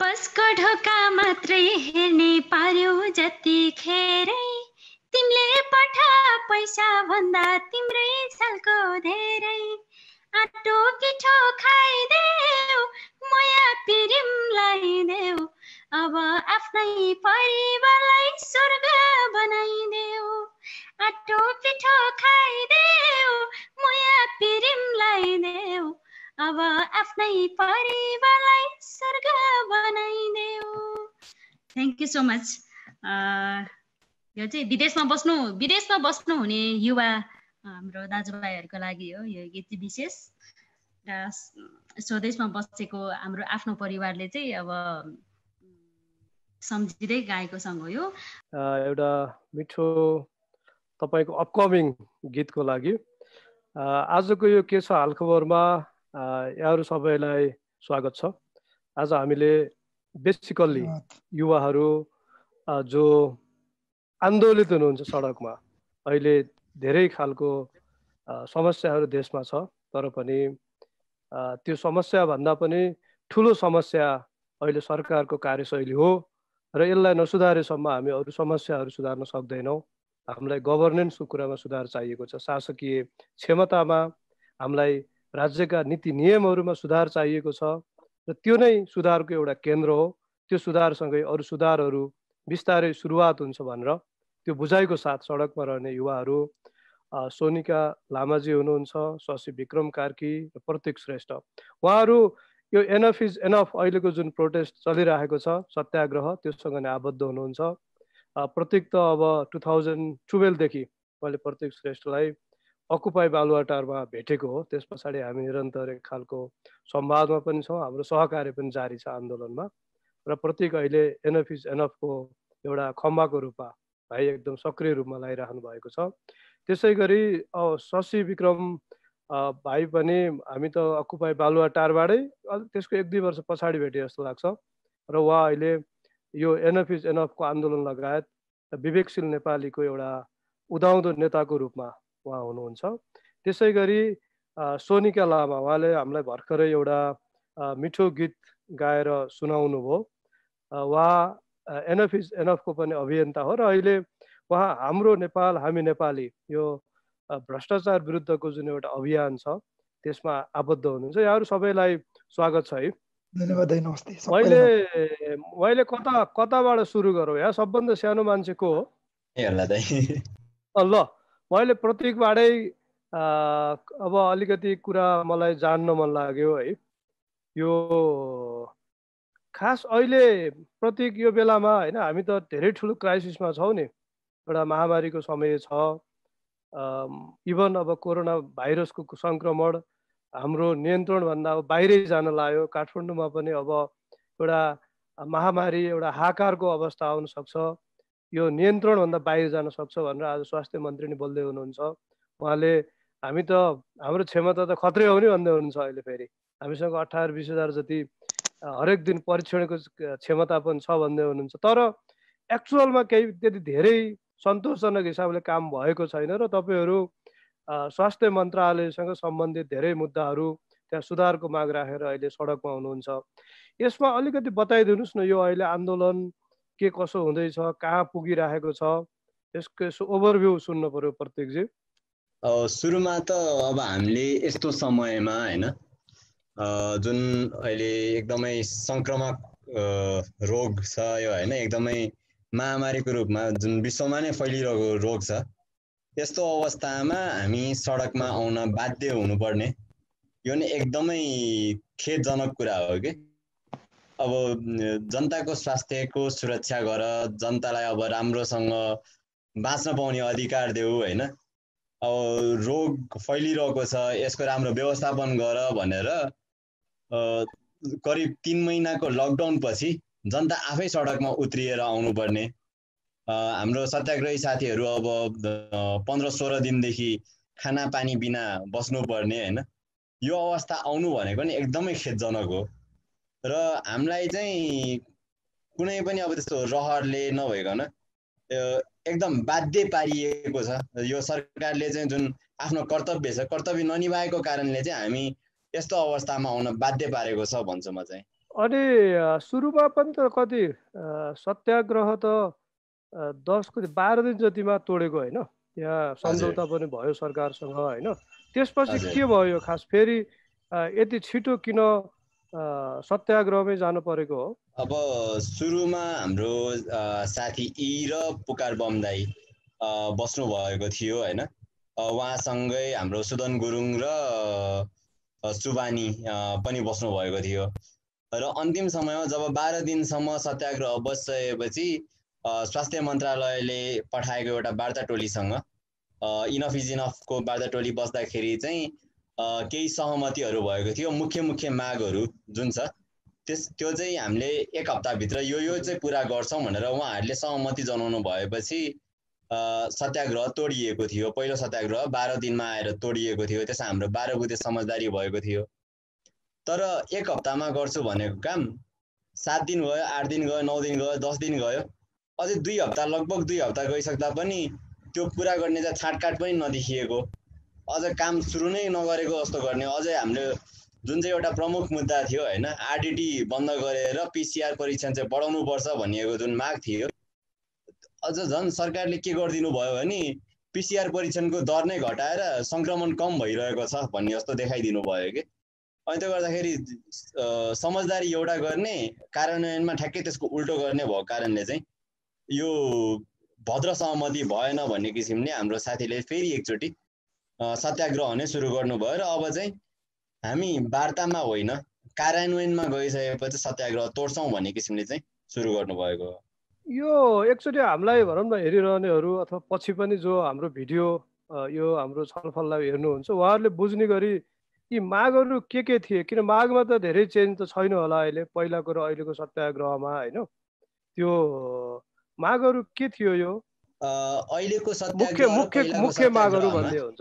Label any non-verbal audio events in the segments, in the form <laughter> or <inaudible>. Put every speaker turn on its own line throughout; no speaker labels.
बसको ढोका मात्रै हेर्ने पार्यो जतिखेरै तिमीले पठा पैसा भन्दा तिम्रै सालको धेरै। आटो किठो खाइदेऊ मया पिरिम देऊ। अब आफ्नै परिवारलाई स्वर्ग बनाइदेऊ। आटो पिठो खाइदेऊ मया पिरिम देऊ। अब आफ्नै परिवारलाई स्वर्ग बनाइदेऊ थ्याङ्क यू सो मच यो चाहिँ विदेशमा बस्नु विदेशमा बस्नु हुने युवा हाम्रो दाजुभाइहरूको लागि हो यो गीत विशेष र स्वदेशमा बसेको हाम्रो आफ्नो परिवारले चाहिँ अब सम्झिँदै गाएको सङ्ग हो यो
एउटा मिठो तपाईँको अपकमिङ गीतको लागि आजको यो के छ हालखबरमा यहाँहरू सबैलाई स्वागत छ। आज हामीले बेसिकल्ली युवाहरू जो आन्दोलित हुनुहुन्छ सडकमा अहिले धेरै खालको समस्याहरू देशमा छ तर पनि त्यो समस्याभन्दा पनि ठुलो समस्या अहिले सरकारको कार्यशैली हो र यसलाई नसुधारेसम्म हामी अरू समस्याहरू सुधार्न सक्दैनौँ। हामीलाई गभर्नेन्सको कुरामा सुधार चाहिएको छ। शासकीय क्षमतामा हामीलाई राज्यका नीति नियमहरूमा सुधार चाहिएको छ र त्यो नै सुधारको एउटा केन्द्र हो। त्यो सुधारसँगै अरू सुधारहरू बिस्तारै सुरुवात हुन्छ भनेर त्यो बुझाइको साथ सडकमा रहने युवाहरू सोनिका लामाजी हुनुहुन्छ शशी विक्रम कार्की र प्रतीक श्रेष्ठ। उहाँहरू यो एनफ इज एनफ अहिलेको जुन प्रोटेस्ट चलिरहेको छ सत्याग्रह त्योसँग नै आबद्ध हुनुहुन्छ। प्रतीक त अब टु थाउजन्ड टुवेल्भदेखि मैले प्रतीक श्रेष्ठलाई अकुपाई बालुवाटारमा भेटेको हो। त्यस पछाडि हामी निरन्तर एक खालको संवादमा पनि छौँ। हाम्रो सहकार्य पनि जारी छ आन्दोलनमा र प्रत्येक अहिले एनएफ इज एनएफको एउटा खम्बाको रूपमा भाइ एकदम सक्रिय रूपमा लगाइराख्नु भएको छ। त्यसै गरी शशी विक्रम भाइ पनि हामी त अकुपाई बालुवाटारबाटै त्यसको एक दुई वर्ष पछाडि भेटे जस्तो लाग्छ। र उहाँ अहिले यो एनएफ इज एनएफको आन्दोलन लगायत विवेकशील नेपालीको एउटा उदाउँदो नेताको रूपमा उहाँ हुनुहुन्छ। त्यसै गरी सोनिका लामा उहाँले हामीलाई भर्खरै एउटा मिठो गीत गाएर सुनाउनु भयो उहाँ एनएफ इज एनएफको पनि अभियन्ता हो र अहिले उहाँ हाम्रो नेपाल हामी नेपाली यो भ्रष्टाचार विरुद्धको जुन एउटा अभियान छ त्यसमा आबद्ध हुनुहुन्छ। यहाँहरू सबैलाई स्वागत छ है।
धन्यवाद नमस्ते।
मैले मैले कता कताबाट सुरु गरौँ? यहाँ सबभन्दा सानो मान्छे को हो? ल। मैले प्रतीकबाटै अब अलिकति कुरा मलाई जान्न मन लाग्यो है। यो खास अहिले प्रतीक यो बेलामा होइन हामी त धेरै ठुलो क्राइसिसमा छौँ नि। एउटा महामारीको समय छ। इभन अब कोरोना भाइरसको सङ्क्रमण हाम्रो नियन्त्रणभन्दा अब बाहिरै जान लाग्यो। काठमाडौँमा पनि अब एउटा महामारी एउटा हाकारको अवस्था आउन सक्छ। यो नियन्त्रणभन्दा बाहिर जान सक्छ भनेर आज स्वास्थ्य मन्त्री नै बोल्दै हुनुहुन्छ। उहाँले हामी त हाम्रो क्षमता त खत्रै हो नि भन्दै हुनुहुन्छ अहिले फेरि। हामीसँग अठार बिस हजार जति हरेक दिन परीक्षणको क्षमता पनि छ भन्दै हुनुहुन्छ। तर एक्चुअलमा केही त्यति धेरै सन्तोषजनक हिसाबले काम भएको छैन र तपाईँहरू स्वास्थ्य मन्त्रालयसँग सम्बन्धित धेरै मुद्दाहरू त्यहाँ सुधारको माग राखेर अहिले सडकमा हुनुहुन्छ। यसमा अलिकति बताइदिनुहोस् न यो अहिले आन्दोलन के कसो हुँदैछ कहाँ पुगिरहेको छ यसको यसो ओभरभ्यू सुन्नु पर्यो प्रत्येकजी।
सुरुमा त अब हामीले यस्तो समयमा होइन जुन अहिले एकदमै सङ्क्रमक रोग छ यो होइन एकदमै महामारीको रूपमा जुन विश्वमा नै फैलिरहेको रोग छ यस्तो अवस्थामा हामी सडकमा आउन बाध्य हुनुपर्ने यो नै एकदमै खेदजनक कुरा हो कि। अब जनताको स्वास्थ्यको सुरक्षा गर जनतालाई अब राम्रोसँग बाँच्न पाउने अधिकार देऊ होइन? अब रोग फैलिरहेको छ यसको राम्रो व्यवस्थापन गर भनेर करिब तिन महिनाको लकडाउन पछि जनता आफै सडकमा उत्रिएर आउनुपर्ने। हाम्रो सत्याग्रही साथीहरू अब पन्ध्र सोह्र दिनदेखि खाना पानी बिना बस्नुपर्ने होइन? यो अवस्था आउनु भनेको नि एकदमै खेदजनक हो। र हामीलाई चाहिँ कुनै पनि अब त्यस्तो रहरले नभइकन एकदम बाध्य पारिएको छ। यो सरकारले चाहिँ जुन आफ्नो कर्तव्य छ कर्तव्य ननिभाएको कारणले चाहिँ हामी यस्तो अवस्थामा आउन बाध्य पारेको छ भन्छु म चाहिँ।
अनि सुरुमा पनि त कति सत्याग्रह त दस कति बाह्र दिन जतिमा तोडेको होइन? त्यहाँ सम्झौता पनि भयो सरकारसँग होइन? त्यसपछि के भयो खास? फेरि यति छिटो किन सत्याग्रहमै जानु परेको हो।
अब सुरुमा हाम्रो साथी इ र पुकार बमदाई बस्नु भएको थियो होइन? उहाँसँगै हाम्रो सुदन गुरुङ र सुबानी पनि बस्नु भएको थियो। र अन्तिम समयमा जब बाह्र दिनसम्म सत्याग्रह बसिसकेपछि स्वास्थ्य मन्त्रालयले पठाएको एउटा वार्ता टोलीसँग इनफ इज इनफको वार्ता टोली बस्दाखेरि चाहिँ केही सहमतिहरू भएको थियो मुख्य मुख्य मागहरू जुन छ त्यस त्यो चाहिँ हामीले एक हप्ताभित्र यो यो चाहिँ पुरा गर्छौँ भनेर उहाँहरूले सहमति जनाउनु भएपछि सत्याग्रह तोडिएको थियो पहिलो सत्याग्रह बाह्र दिनमा आएर तोडिएको थियो त्यसमा हाम्रो बाह्र बुधे समझदारी भएको थियो। तर एक हप्तामा गर्छु भनेको काम सात दिन गयो आठ दिन गयो नौ दिन गयो दस दिन गयो अझै दुई हप्ता लगभग दुई हप्ता गइसक्दा पनि त्यो पुरा गर्ने चाहिँ छाटकाट पनि नदेखिएको। अझ काम सुरु नै नगरेको जस्तो गर्ने। अझै हामीले जुन चाहिँ एउटा प्रमुख मुद्दा थियो होइन आरडिटी बन्द गरेर पिसिआर परीक्षण चाहिँ बढाउनुपर्छ भनिएको जुन माग थियो। अझ झन् सरकारले के गरिदिनु भयो भने पिसिआर परीक्षणको दर नै घटाएर सङ्क्रमण कम भइरहेको छ भन्ने जस्तो देखाइदिनु भयो कि। अनि त्यो गर्दाखेरि समझदारी एउटा गर्ने कार्यान्वयनमा ठ्याक्कै त्यसको उल्टो गर्ने भएको कारणले चाहिँ यो भद्र सहमति भएन भन्ने किसिमले हाम्रो साथीले फेरि एकचोटि सत्याग्रह नै सुरु गर्नुभयो र अब चाहिँ हामी वार्तामा होइन कार्यान्वयनमा गइसकेपछि सत्याग्रह तोड्छौँ भन्ने किसिमले चाहिँ सुरु गर्नुभएको हो।
यो एकचोटि हामीलाई भनौँ न हेरिरहनेहरू अथवा पछि पनि जो हाम्रो भिडियो यो हाम्रो छलफललाई हेर्नुहुन्छ उहाँहरूले बुझ्ने गरी यी मागहरू के के थिए? किन मागमा त धेरै चेन्ज त छैन होला अहिले पहिलाको र अहिलेको सत्याग्रहमा होइन? त्यो मागहरू के थियो यो?
अहिलेको
मुख्य मुख्य मुख्य मागहरू भन्ने हुन्छ।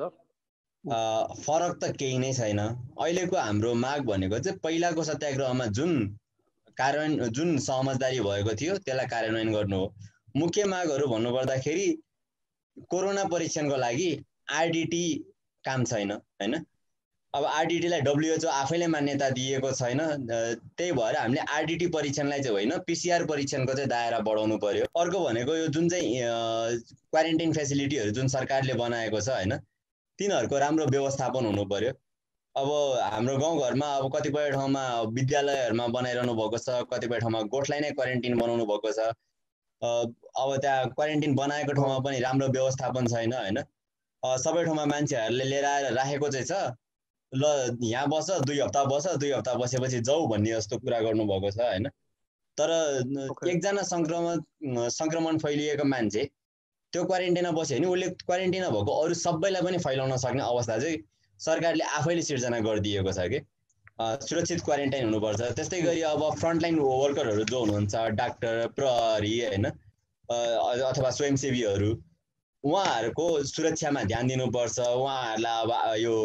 फरक त केही नै छैन। अहिलेको हाम्रो माग भनेको चाहिँ पहिलाको सत्याग्रहमा जुन कार्यान्वयन जुन समझदारी भएको थियो त्यसलाई कार्यान्वयन गर्नु हो। मुख्य मागहरू भन्नुपर्दाखेरि कोरोना परीक्षणको लागि आरडिटी काम छैन होइन? अब आरडिटीलाई डब्लुएचओ आफैले मान्यता दिएको छैन। त्यही भएर हामीले आरडिटी परीक्षणलाई चाहिँ होइन पिसिआर परीक्षणको चाहिँ दायरा बढाउनु पर्यो। अर्को भनेको यो जुन चाहिँ क्वारेन्टाइन फेसिलिटीहरू जुन सरकारले बनाएको छ होइन? तिनीहरूको राम्रो व्यवस्थापन हुनु पर्यो। अब हाम्रो गाउँघरमा अब कतिपय ठाउँमा विद्यालयहरूमा बनाइरहनु भएको छ कतिपय ठाउँमा गोठलाई नै क्वारेन्टिन बनाउनु भएको छ। अब त्यहाँ क्वारेन्टिन बनाएको ठाउँमा पनि राम्रो व्यवस्थापन छैन होइन? सबै ठाउँमा मान्छेहरूले लिएर आएर राखेको चाहिँ छ। ल यहाँ बस दुई हप्ता बस दुई हप्ता बसेपछि जाऊ भन्ने जस्तो कुरा गर्नुभएको छ होइन? तर एकजना सङ्क्रमण सङ्क्रमण फैलिएको मान्छे त्यो क्वारेन्टाइनमा बस्यो भने उसले क्वारेन्टाइनमा भएको अरू सबैलाई पनि फैलाउन सक्ने अवस्था चाहिँ सरकारले आफैले सिर्जना गरिदिएको छ कि? सुरक्षित क्वारेन्टाइन हुनुपर्छ। त्यस्तै गरी अब फ्रन्टलाइन वर्करहरू जो हुनुहुन्छ डाक्टर प्रहरी होइन अथवा स्वयंसेवीहरू उहाँहरूको सुरक्षामा ध्यान दिनुपर्छ। उहाँहरूलाई अब यो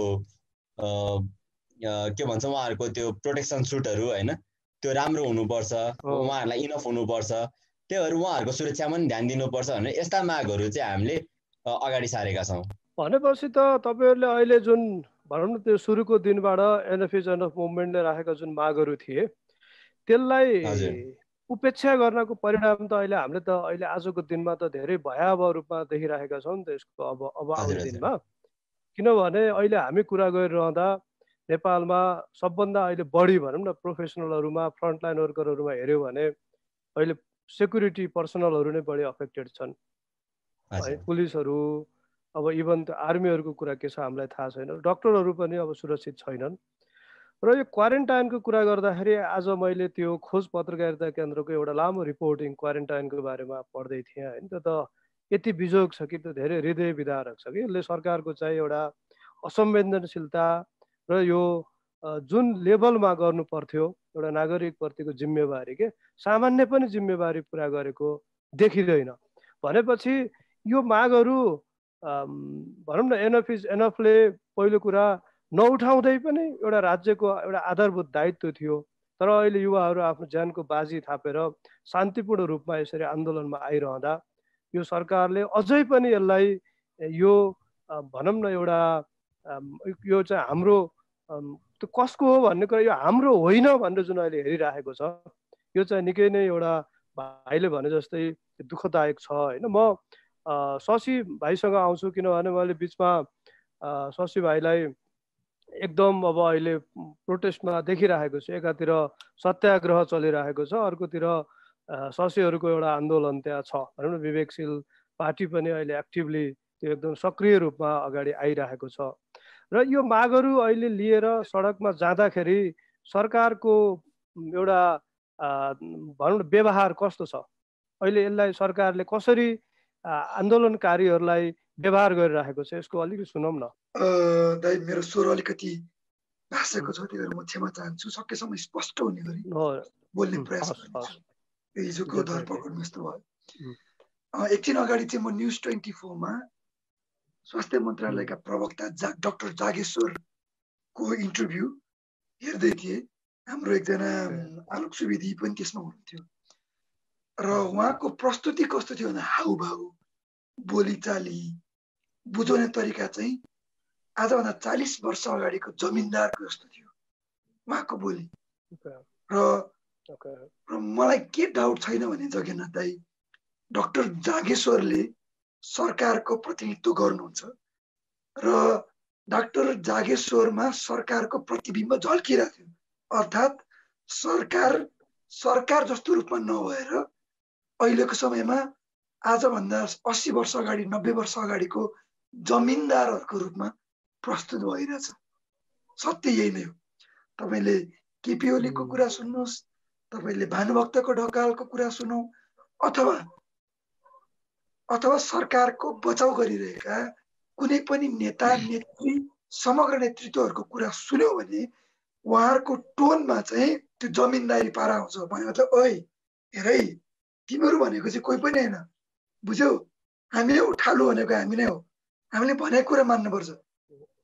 के भन्छ उहाँहरूको त्यो प्रोटेक्सन सुटहरू होइन त्यो राम्रो हुनुपर्छ। उहाँहरूलाई इनफ हुनुपर्छ। त्योहरू उहाँहरूको सुरक्षामा पनि ध्यान दिनुपर्छ भनेर यस्ता मागहरू चाहिँ हामीले अगाडि सारेका छौँ।
भनेपछि त तपाईँहरूले अहिले जुन भनौँ न त्यो सुरुको दिनबाट एनएफए जनफ मुभमेन्टले राखेका जुन मागहरू थिए त्यसलाई उपेक्षा गर्नको परिणाम त अहिले हामीले त अहिले आजको दिनमा त धेरै भयावह रूपमा देखिराखेका छौँ नि त यसको अब अब आउने दिनमा। किनभने अहिले हामी कुरा गरिरहँदा नेपालमा सबभन्दा अहिले बढी भनौँ न प्रोफेसनलहरूमा फ्रन्टलाइन वर्करहरूमा हेऱ्यो भने अहिले सेक्युरिटी पर्सनलहरू नै बढी अफेक्टेड छन्। है पुलिसहरू अब इभन त्यो आर्मीहरूको कुरा के छ हामीलाई थाहा छैन। डक्टरहरू पनि अब सुरक्षित छैनन्। र यो क्वारेन्टाइनको कुरा गर्दाखेरि आज मैले त्यो खोज पत्रकारिता केन्द्रको एउटा लामो रिपोर्टिङ क्वारेन्टाइनको बारेमा पढ्दै थिएँ होइन त्यो त यति बिजोग छ कि त्यो धेरै हृदय विदारक छ कि यसले सरकारको चाहिँ एउटा असंवेदनशीलता र यो जुन लेभलमा गर्नु पर्थ्यो एउटा नागरिकप्रतिको जिम्मेवारी के? सामान्य पनि जिम्मेवारी पुरा गरेको देखिँदैन। भनेपछि यो मागहरू भनौँ न एनएफ इज एनएफले पहिलो कुरा नउठाउँदै पनि एउटा राज्यको एउटा आधारभूत दायित्व थियो। तर अहिले युवाहरू आफ्नो ज्यानको बाजी थापेर शान्तिपूर्ण रूपमा यसरी आन्दोलनमा आइरहँदा यो सरकारले अझै पनि यसलाई यो भनौँ न एउटा यो चाहिँ हाम्रो त्यो कसको हो भन्ने कुरा यो हाम्रो होइन भनेर जुन अहिले हेरिराखेको छ। यो चाहिँ निकै नै एउटा भाइले भने जस्तै दुःखदायक छ होइन। म शशी भाइसँग आउँछु किनभने मैले बिचमा शशी भाइलाई एकदम अब अहिले प्रोटेस्टमा देखिरहेको छु। एकातिर सत्याग्रह चलिरहेको छ अर्कोतिर शशीहरूको एउटा आन्दोलन त्यहाँ छ भनौँ न विवेकशील पार्टी पनि अहिले एक्टिभली त्यो एकदम सक्रिय रूपमा अगाडि आइरहेको छ। र यो मागहरू अहिले लिएर सडकमा जाँदाखेरि सरकारको एउटा भनौँ न व्यवहार कस्तो छ? अहिले यसलाई सरकारले कसरी आन्दोलनकारीहरूलाई व्यवहार गरिरहेको छ यसको अलिकति सुनौँ न।
दाइ मेरो स्वर अलिकति भाषाको छ त्यही भएर म क्षमा चाहन्छु। सकेसम्म स्पष्ट हुने गरी बोल्ने प्रयास हिजोको धरपकडमा यस्तो भयो। एकछिन अगाडि चाहिँ म न्युज ट्वेन्टी फोरमा स्वास्थ्य मन्त्रालयका प्रवक्ता जा डक्टर जागेश्वरको इन्टरभ्यू हेर्दै थिएँ। हाम्रो एकजना आलोक सुवेदी पनि त्यसमा हुनुहुन्थ्यो। र उहाँको प्रस्तुति कस्तो थियो भन्दा हाउभाउ बोलीचाली बुझाउने तरिका चाहिँ आजभन्दा चालिस वर्ष अगाडिको जमिनदारको जस्तो थियो। उहाँको बोली। र र मलाई के डाउट छैन भने जगेनाथ दाई डक्टर जागेश्वरले सरकारको प्रतिनिधित्व गर्नुहुन्छ र डाक्टर जागेश्वरमा सरकारको प्रतिबिम्ब झल्किरहेको थियो। अर्थात् सरकार सरकार जस्तो रूपमा नभएर अहिलेको समयमा आजभन्दा अस्सी वर्ष अगाडि नब्बे वर्ष अगाडिको जमिनदारहरूको रूपमा प्रस्तुत भइरहेछ। सत्य यही नै हो। तपाईँले केपी ओलीको कुरा सुन्नुहोस् तपाईँले भानुभक्तको ढकालको कुरा सुनौ अथवा अथवा सरकारको बचाउ गरिरहेका कुनै पनि नेता नेत्री समग्र नेतृत्वहरूको कुरा सुन्यो भने उहाँहरूको टोनमा चाहिँ त्यो जमिनदारी पारा आउँछ भने मतलब ओइ हेरै तिमीहरू भनेको चाहिँ कोही पनि होइन। बुझ्यौ हामी नै उठालु भनेको हामी नै हो। हामीले भनेको कुरा मान्नुपर्छ।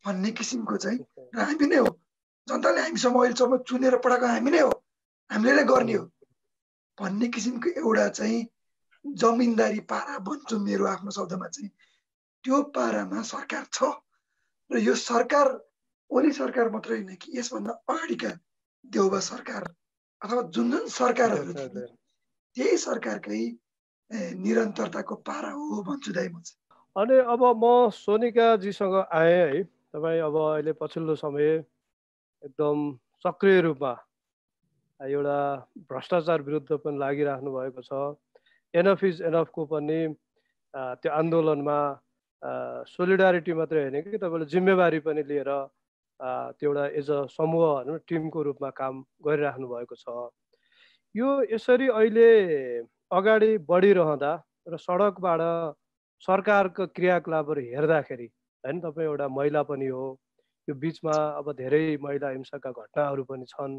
भन्ने किसिमको चाहिँ र हामी नै हो। जनताले हामीसम्म अहिलेसम्म चुनेर पठाएको हामी नै हो। हामीले नै गर्ने हो। भन्ने किसिमको एउटा चाहिँ जमिनदारी पारा भन्छु मेरो आफ्नो शब्दमा चाहिँ। त्यो पारामा सरकार छ र यो सरकार ओली सरकार मात्रै होइन कि यसभन्दा अगाडिका देउबा सरकार अथवा जुन जुन सरकारहरू त्यही सरकारकै निरन्तरताको पारा हो भन्छु दाइ म चाहिँ।
अनि अब म सोनिकाजीसँग आएँ है तपाईँ अब अहिले पछिल्लो समय एकदम सक्रिय रूपमा एउटा भ्रष्टाचार विरुद्ध पनि लागिराख्नु भएको छ। एनफ इज एनफको पनि त्यो आन्दोलनमा सोलिडारिटी मात्रै होइन कि तपाईँले जिम्मेवारी पनि लिएर त्यो एउटा एज अ समूह भनौँ टिमको रूपमा काम गरिराख्नु भएको छ। यो यसरी अहिले अगाडि बढिरहँदा र सडकबाट सरकारको क्रियाकलापहरू हेर्दाखेरि होइन तपाईँ एउटा महिला पनि हो यो बिचमा अब धेरै महिला हिंसाका घटनाहरू पनि छन्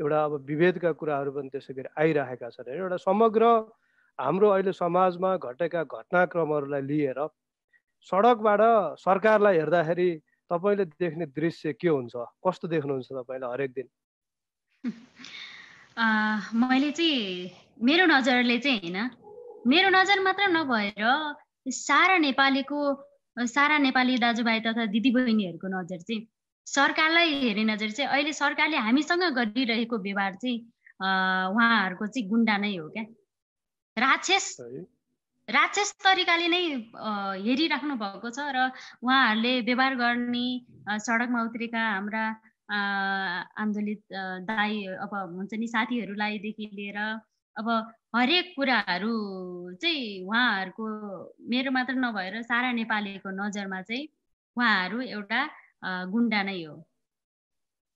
एउटा अब विभेदका कुराहरू पनि त्यसै गरी आइरहेका छन् होइन एउटा समग्र हाम्रो अहिले समाजमा घटेका घटनाक्रमहरूलाई लिएर सडकबाट सरकारलाई हेर्दाखेरि तपाईँले देख्ने दृश्य के हुन्छ? कस्तो देख्नुहुन्छ तपाईँले हरेक दिन? <laughs>
मैले चाहिँ मेरो नजरले चाहिँ होइन मेरो नजर मात्र नभएर सारा नेपालीको सारा नेपाली दाजुभाइ तथा दिदीबहिनीहरूको नजर चाहिँ सरकारलाई हेर्ने नजर चाहिँ अहिले सरकारले हामीसँग गरिरहेको व्यवहार चाहिँ उहाँहरूको चाहिँ गुन्डा नै हो क्या। राक्षस राक्षस तरिकाले नै हेरिराख्नु भएको छ र उहाँहरूले व्यवहार गर्ने सडकमा उत्रेका हाम्रा आन्दोलित दाई अब हुन्छ नि साथीहरूलाईदेखि लिएर अब हरेक कुराहरू चाहिँ उहाँहरूको मेरो मात्र नभएर सारा नेपालीको नजरमा चाहिँ उहाँहरू एउटा गुन्डा नै हो।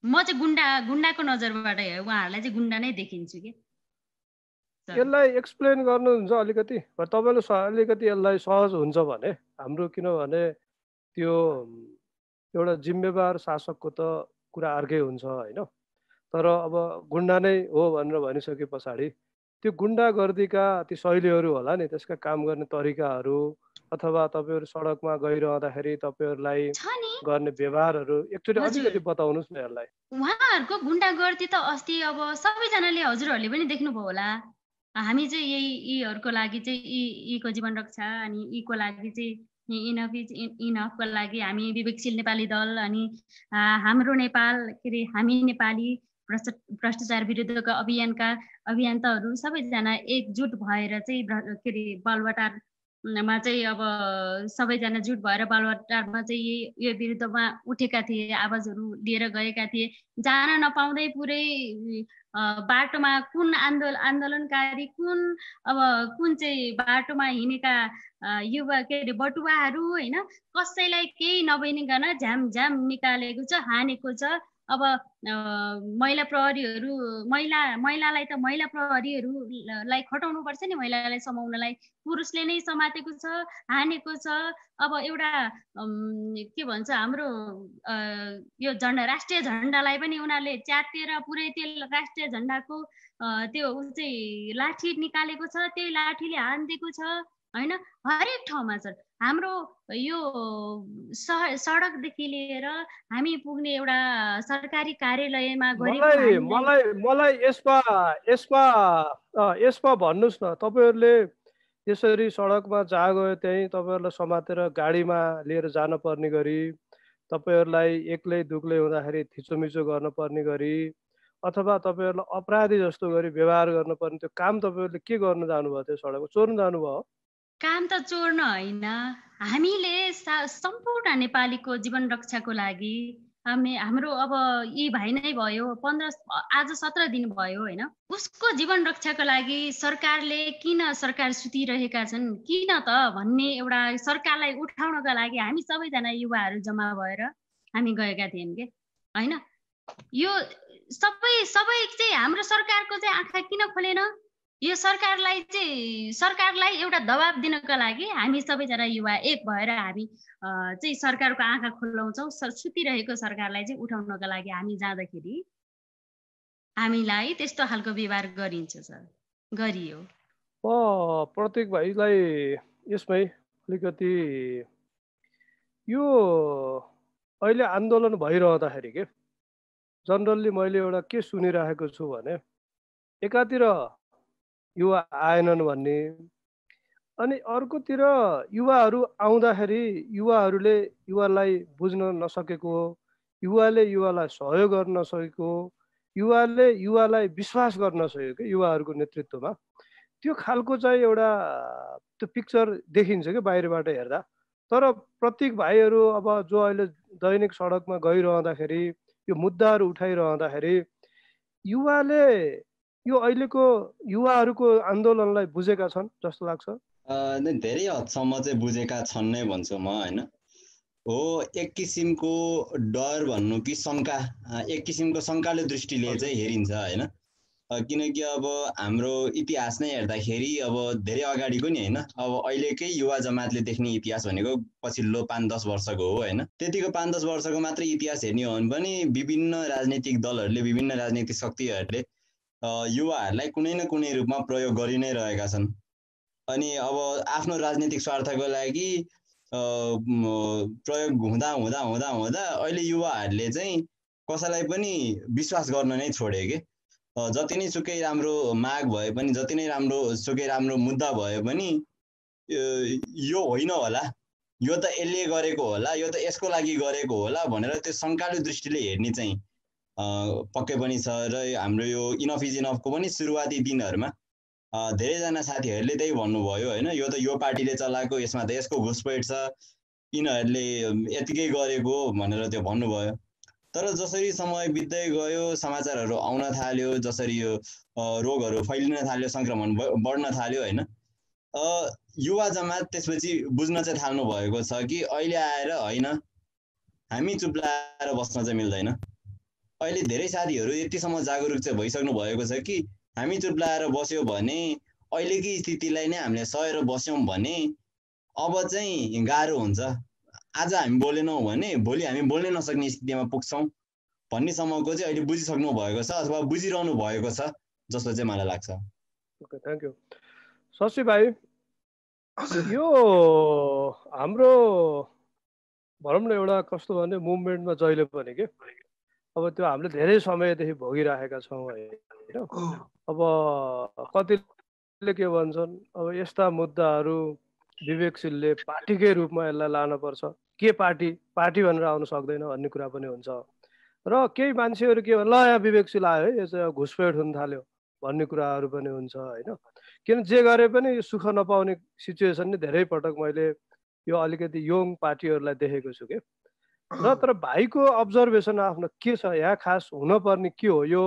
म चाहिँ गुन्डा गुन्डाको नजरबाट उहाँहरूलाई चाहिँ गुन्डा नै देखिन्छु कि।
यसलाई एक्सप्लेन गर्नुहुन्छ अलिकति? तपाईँले अलिकति यसलाई सहज हुन्छ भने हाम्रो किनभने त्यो एउटा जिम्मेवार शासकको त कुरा अर्कै हुन्छ होइन? तर अब गुन्डा नै हो भनेर भनिसके पछाडि त्यो गुन्डा गर्दीका ती शैलीहरू होला नि त्यसका काम गर्ने तरिकाहरू अथवा तपाईँहरू सडकमा गइरहँदाखेरि तपाईँहरूलाई गर्ने व्यवहारहरू एकचोटि अलिकति बताउनुहोस् न यसलाई।
उहाँहरूको गुन्डा गर्दी त अस्ति अब सबैजनाले हजुरहरूले पनि देख्नुभयो होला। हामी चाहिँ यही यीहरूको लागि चाहिँ यी यीको जीवन रक्षा अनि यीको लागि चाहिँ इनफ इज इनफको लागि हामी विवेकशील नेपाली दल अनि हाम्रो नेपाल के अरे हामी नेपाली भ्रष्टाचार विरुद्धको अभियानका अभियन्ताहरू सबैजना एकजुट भएर चाहिँ के अरे बालवाटार मा चाहिँ अब सबैजना जुट भएर बालुवाटारमा चाहिँ यो विरुद्धमा उठेका थिए आवाजहरू लिएर गएका थिए। जान नपाउँदै पुरै बाटोमा कुन आन्दोलन आन्दोलनकारी कुन अब कुन चाहिँ बाटोमा हिँडेका युवा के अरे बटुवाहरू होइन कसैलाई केही नबनिकन झ्याम झ्याम निकालेको छ हानेको छ। अब महिला प्रहरीहरू महिला महिलालाई त महिला प्रहरीहरूलाई खटाउनु पर्छ नि महिलालाई समाउनलाई। पुरुषले नै समातेको छ हानेको छ। अब एउटा के भन्छ हाम्रो यो झन्डा राष्ट्रिय झन्डालाई पनि उनीहरूले च्यातेर पुरै त्यो राष्ट्रिय झन्डाको त्यो ऊ चाहिँ लाठी निकालेको छ त्यही लाठीले हानिदिएको छ होइन? हरेक ठाउँमा छ। हाम्रो यो सडकदेखि लिएर हामी पुग्ने एउटा सरकारी कार्यालयमा
मलाई मलाई मलाई यसमा यसमा यसमा भन्नुहोस् न। तपाईँहरूले यसरी सडकमा जहाँ गयो त्यहीँ तपाईँहरूलाई समातेर गाडीमा लिएर जानुपर्ने गरी तपाईँहरूलाई एक्लै दुक्लै हुँदाखेरि थिचोमिचो गर्नुपर्ने गरी अथवा तपाईँहरूलाई अपराधी जस्तो गरी व्यवहार गर्नुपर्ने त्यो काम तपाईँहरूले के गर्नु जानुभयो त्यो सडकमा? चोर्नु जानुभयो।
काम त चोर्न होइन। हामीले सम्पूर्ण नेपालीको जीवन रक्षाको लागि हामी हाम्रो अब यी भाइ नै भयो पन्ध्र आज सत्र दिन भयो होइन। उसको जीवन रक्षाको लागि सरकारले किन सरकार सुतिरहेका छन् किन त भन्ने एउटा सरकारलाई उठाउनको लागि हामी सबैजना युवाहरू जम्मा भएर हामी गएका थियौँ कि? होइन? यो सबै सबै चाहिँ हाम्रो सरकारको चाहिँ आँखा किन खोलेन? यो सरकारलाई चाहिँ सरकारलाई एउटा दबाब दिनको लागि हामी सबैजना युवा एक भएर हामी चाहिँ सरकारको आँखा खुल्लाउँछौँ सुतिरहेको सरकारलाई चाहिँ उठाउनको लागि हामी जाँदाखेरि हामीलाई त्यस्तो खालको व्यवहार गरिन्छ सर। गरियो।
प्रत्येक भाइलाई यसमै अलिकति यो अहिले आन्दोलन भइरहँदाखेरि के जनरल्ली मैले एउटा के सुनिरहेको छु भने एकातिर युवा आएनन् भन्ने। अनि अर्कोतिर युवाहरू आउँदाखेरि युवाहरूले युवालाई बुझ्न नसकेको युवाले युवालाई सहयोग गर्न नसकेको युवाले युवालाई विश्वास गर्न नसकेको युवाहरूको नेतृत्वमा। त्यो खालको चाहिँ एउटा त्यो पिक्चर देखिन्छ कि बाहिरबाट हेर्दा। तर प्रत्येक भाइहरू अब जो अहिले दैनिक सडकमा गइरहँदाखेरि यो मुद्दाहरू उठाइरहँदाखेरि युवाले यो अहिलेको युवाहरूको आन्दोलनलाई बुझेका छन् जस्तो लाग्छ?
धेरै हदसम्म चाहिँ बुझेका छन् नै भन्छु म होइन? हो एक किसिमको डर भन्नु कि शङ्का एक किसिमको शङ्काले दृष्टिले चाहिँ हेरिन्छ होइन? किनकि अब हाम्रो इतिहास नै हेर्दाखेरि अब धेरै अगाडिको नि होइन? अब अहिलेकै युवा जमातले देख्ने इतिहास भनेको पछिल्लो पाँच दस वर्षको हो होइन? त्यतिको पाँच दस वर्षको मात्रै इतिहास हेर्ने हो भने पनि विभिन्न राजनैतिक दलहरूले विभिन्न राजनैतिक शक्तिहरूले युवाहरूलाई कुनै न कुनै रूपमा प्रयोग गरि नै रहेका छन्। अनि अब आफ्नो राजनीतिक स्वार्थको लागि प्रयोग हुँदा हुँदा हुँदा हुँदा अहिले युवाहरूले चाहिँ कसैलाई पनि विश्वास गर्न नै छोडे कि। जति नै सुकै राम्रो माग भए पनि जति नै राम्रो सुकै राम्रो मुद्दा भए पनि यो होइन होला। यो त यसले गरेको होला यो त यसको लागि गरेको होला भनेर त्यो शङ्कालु दृष्टिले हेर्ने चाहिँ पक्कै पनि छ र हाम्रो यो इनफ इज इनफको पनि सुरुवाती दिनहरूमा धेरैजना साथीहरूले त्यही भन्नुभयो होइन? यो त यो पार्टीले चलाएको यसमा त यसको घुसपैठ छ यिनीहरूले यतिकै गरेको भनेर त्यो भन्नुभयो। तर जसरी समय बित्दै गयो समाचारहरू आउन थाल्यो जसरी यो रोगहरू फैलिन थाल्यो सङ्क्रमण बढ्न थाल्यो होइन? युवा जमात त्यसपछि बुझ्न चाहिँ थाल्नु भएको छ कि अहिले आएर होइन हामी चुप्लाएर बस्न चाहिँ मिल्दैन। अहिले धेरै साथीहरू यतिसम्म जागरुक चाहिँ भइसक्नु भएको छ कि हामी चुप लाएर बस्यो भने अहिलेकै स्थितिलाई नै हामीले सहेर बस्यौँ भने अब चाहिँ गाह्रो हुन्छ। आज हामी बोलेनौँ भने भोलि हामी बोल्नै नसक्ने स्थितिमा पुग्छौँ भन्नेसम्मको चाहिँ अहिले बुझिसक्नु भएको छ अथवा बुझिरहनु भएको छ जस्तो चाहिँ मलाई लाग्छ।
ओके थ्याङ्क यू शशी भाइ <coughs> यो हाम्रो भनौँ न एउटा कस्तो भने मुभमेन्टमा जहिले पनि के? अब त्यो हामीले धेरै समयदेखि भोगिराखेका छौँ होइन? अब कतिले के भन्छन् अब यस्ता मुद्दाहरू विवेकशीलले पार्टीकै रूपमा यसलाई लानुपर्छ। के पार्टी पार्टी भनेर आउनु सक्दैन भन्ने कुरा पनि हुन्छ। र केही मान्छेहरू के ल यहाँ विवेकशील आयो है यो चाहिँ घुसपेट हुन थाल्यो भन्ने कुराहरू पनि हुन्छ होइन? किन जे गरे पनि यो सुख नपाउने सिचुएसन नै धेरै पटक मैले यो अलिकति यङ पार्टीहरूलाई देखेको छु कि? र तर भाइको अब्जर्भेसन आफ्नो के छ यहाँ खास हुनपर्ने के हो यो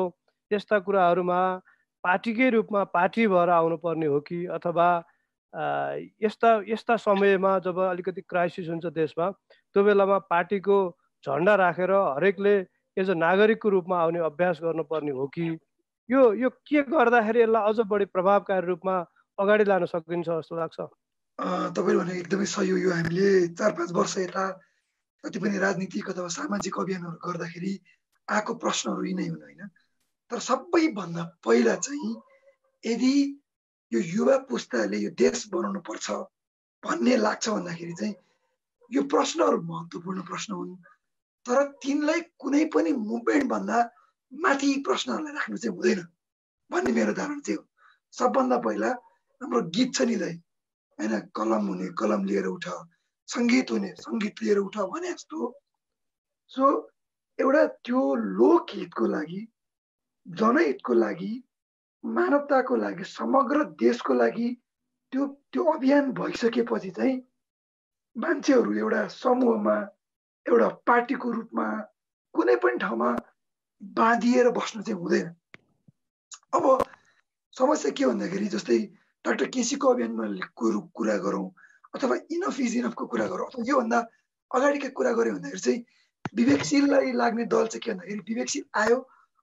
यस्ता कुराहरूमा पार्टीकै रूपमा पार्टी भएर आउनुपर्ने हो कि अथवा यस्ता यस्ता समयमा जब अलिकति क्राइसिस हुन्छ देशमा त्यो बेलामा पार्टीको झन्डा राखेर हरेकले एज अ नागरिकको रूपमा आउने अभ्यास गर्नुपर्ने हो कि? यो यो के गर्दाखेरि यसलाई अझ बढी प्रभावकारी रूपमा अगाडि लान सकिन्छ जस्तो लाग्छ?
तपाईँले भने एकदमै सही हो यो हामीले चार पाँच वर्ष यता जति पनि राजनीतिक अथवा सामाजिक अभियानहरू गर्दाखेरि आएको प्रश्नहरू यिनै हुन् होइन तर सबैभन्दा पहिला चाहिँ यदि यो युवा पुस्ताले यो देश बनाउनु पर्छ भन्ने लाग्छ भन्दाखेरि चाहिँ यो प्रश्नहरू महत्त्वपूर्ण प्रश्न हुन् तर तिनलाई कुनै पनि मुभमेन्टभन्दा माथि प्रश्नहरूलाई राख्नु चाहिँ हुँदैन भन्ने मेरो धारणा चाहिँ हो सबभन्दा पहिला हाम्रो गीत छ नि दाइ होइन कलम हुने कलम लिएर उठ सङ्गीत हुने सङ्गीत लिएर उठ भने जस्तो सो एउटा त्यो लोकहितको लागि जनहितको लागि मानवताको लागि समग्र देशको लागि त्यो त्यो अभियान भइसकेपछि चाहिँ मान्छेहरू एउटा समूहमा एउटा पार्टीको रूपमा कुनै पनि ठाउँमा बाँधिएर बस्नु चाहिँ हुँदैन। अब समस्या के भन्दाखेरि जस्तै डाक्टर केसीको अभियानमा कुरा गरौँ। अथवा इनफ इज इनफको कुरा गरौँ। अथवा योभन्दा अगाडिका कुरा गऱ्यो भन्दाखेरि चाहिँ विवेकशीललाई लाग्ने दल चाहिँ के भन्दाखेरि विवेकशील आयो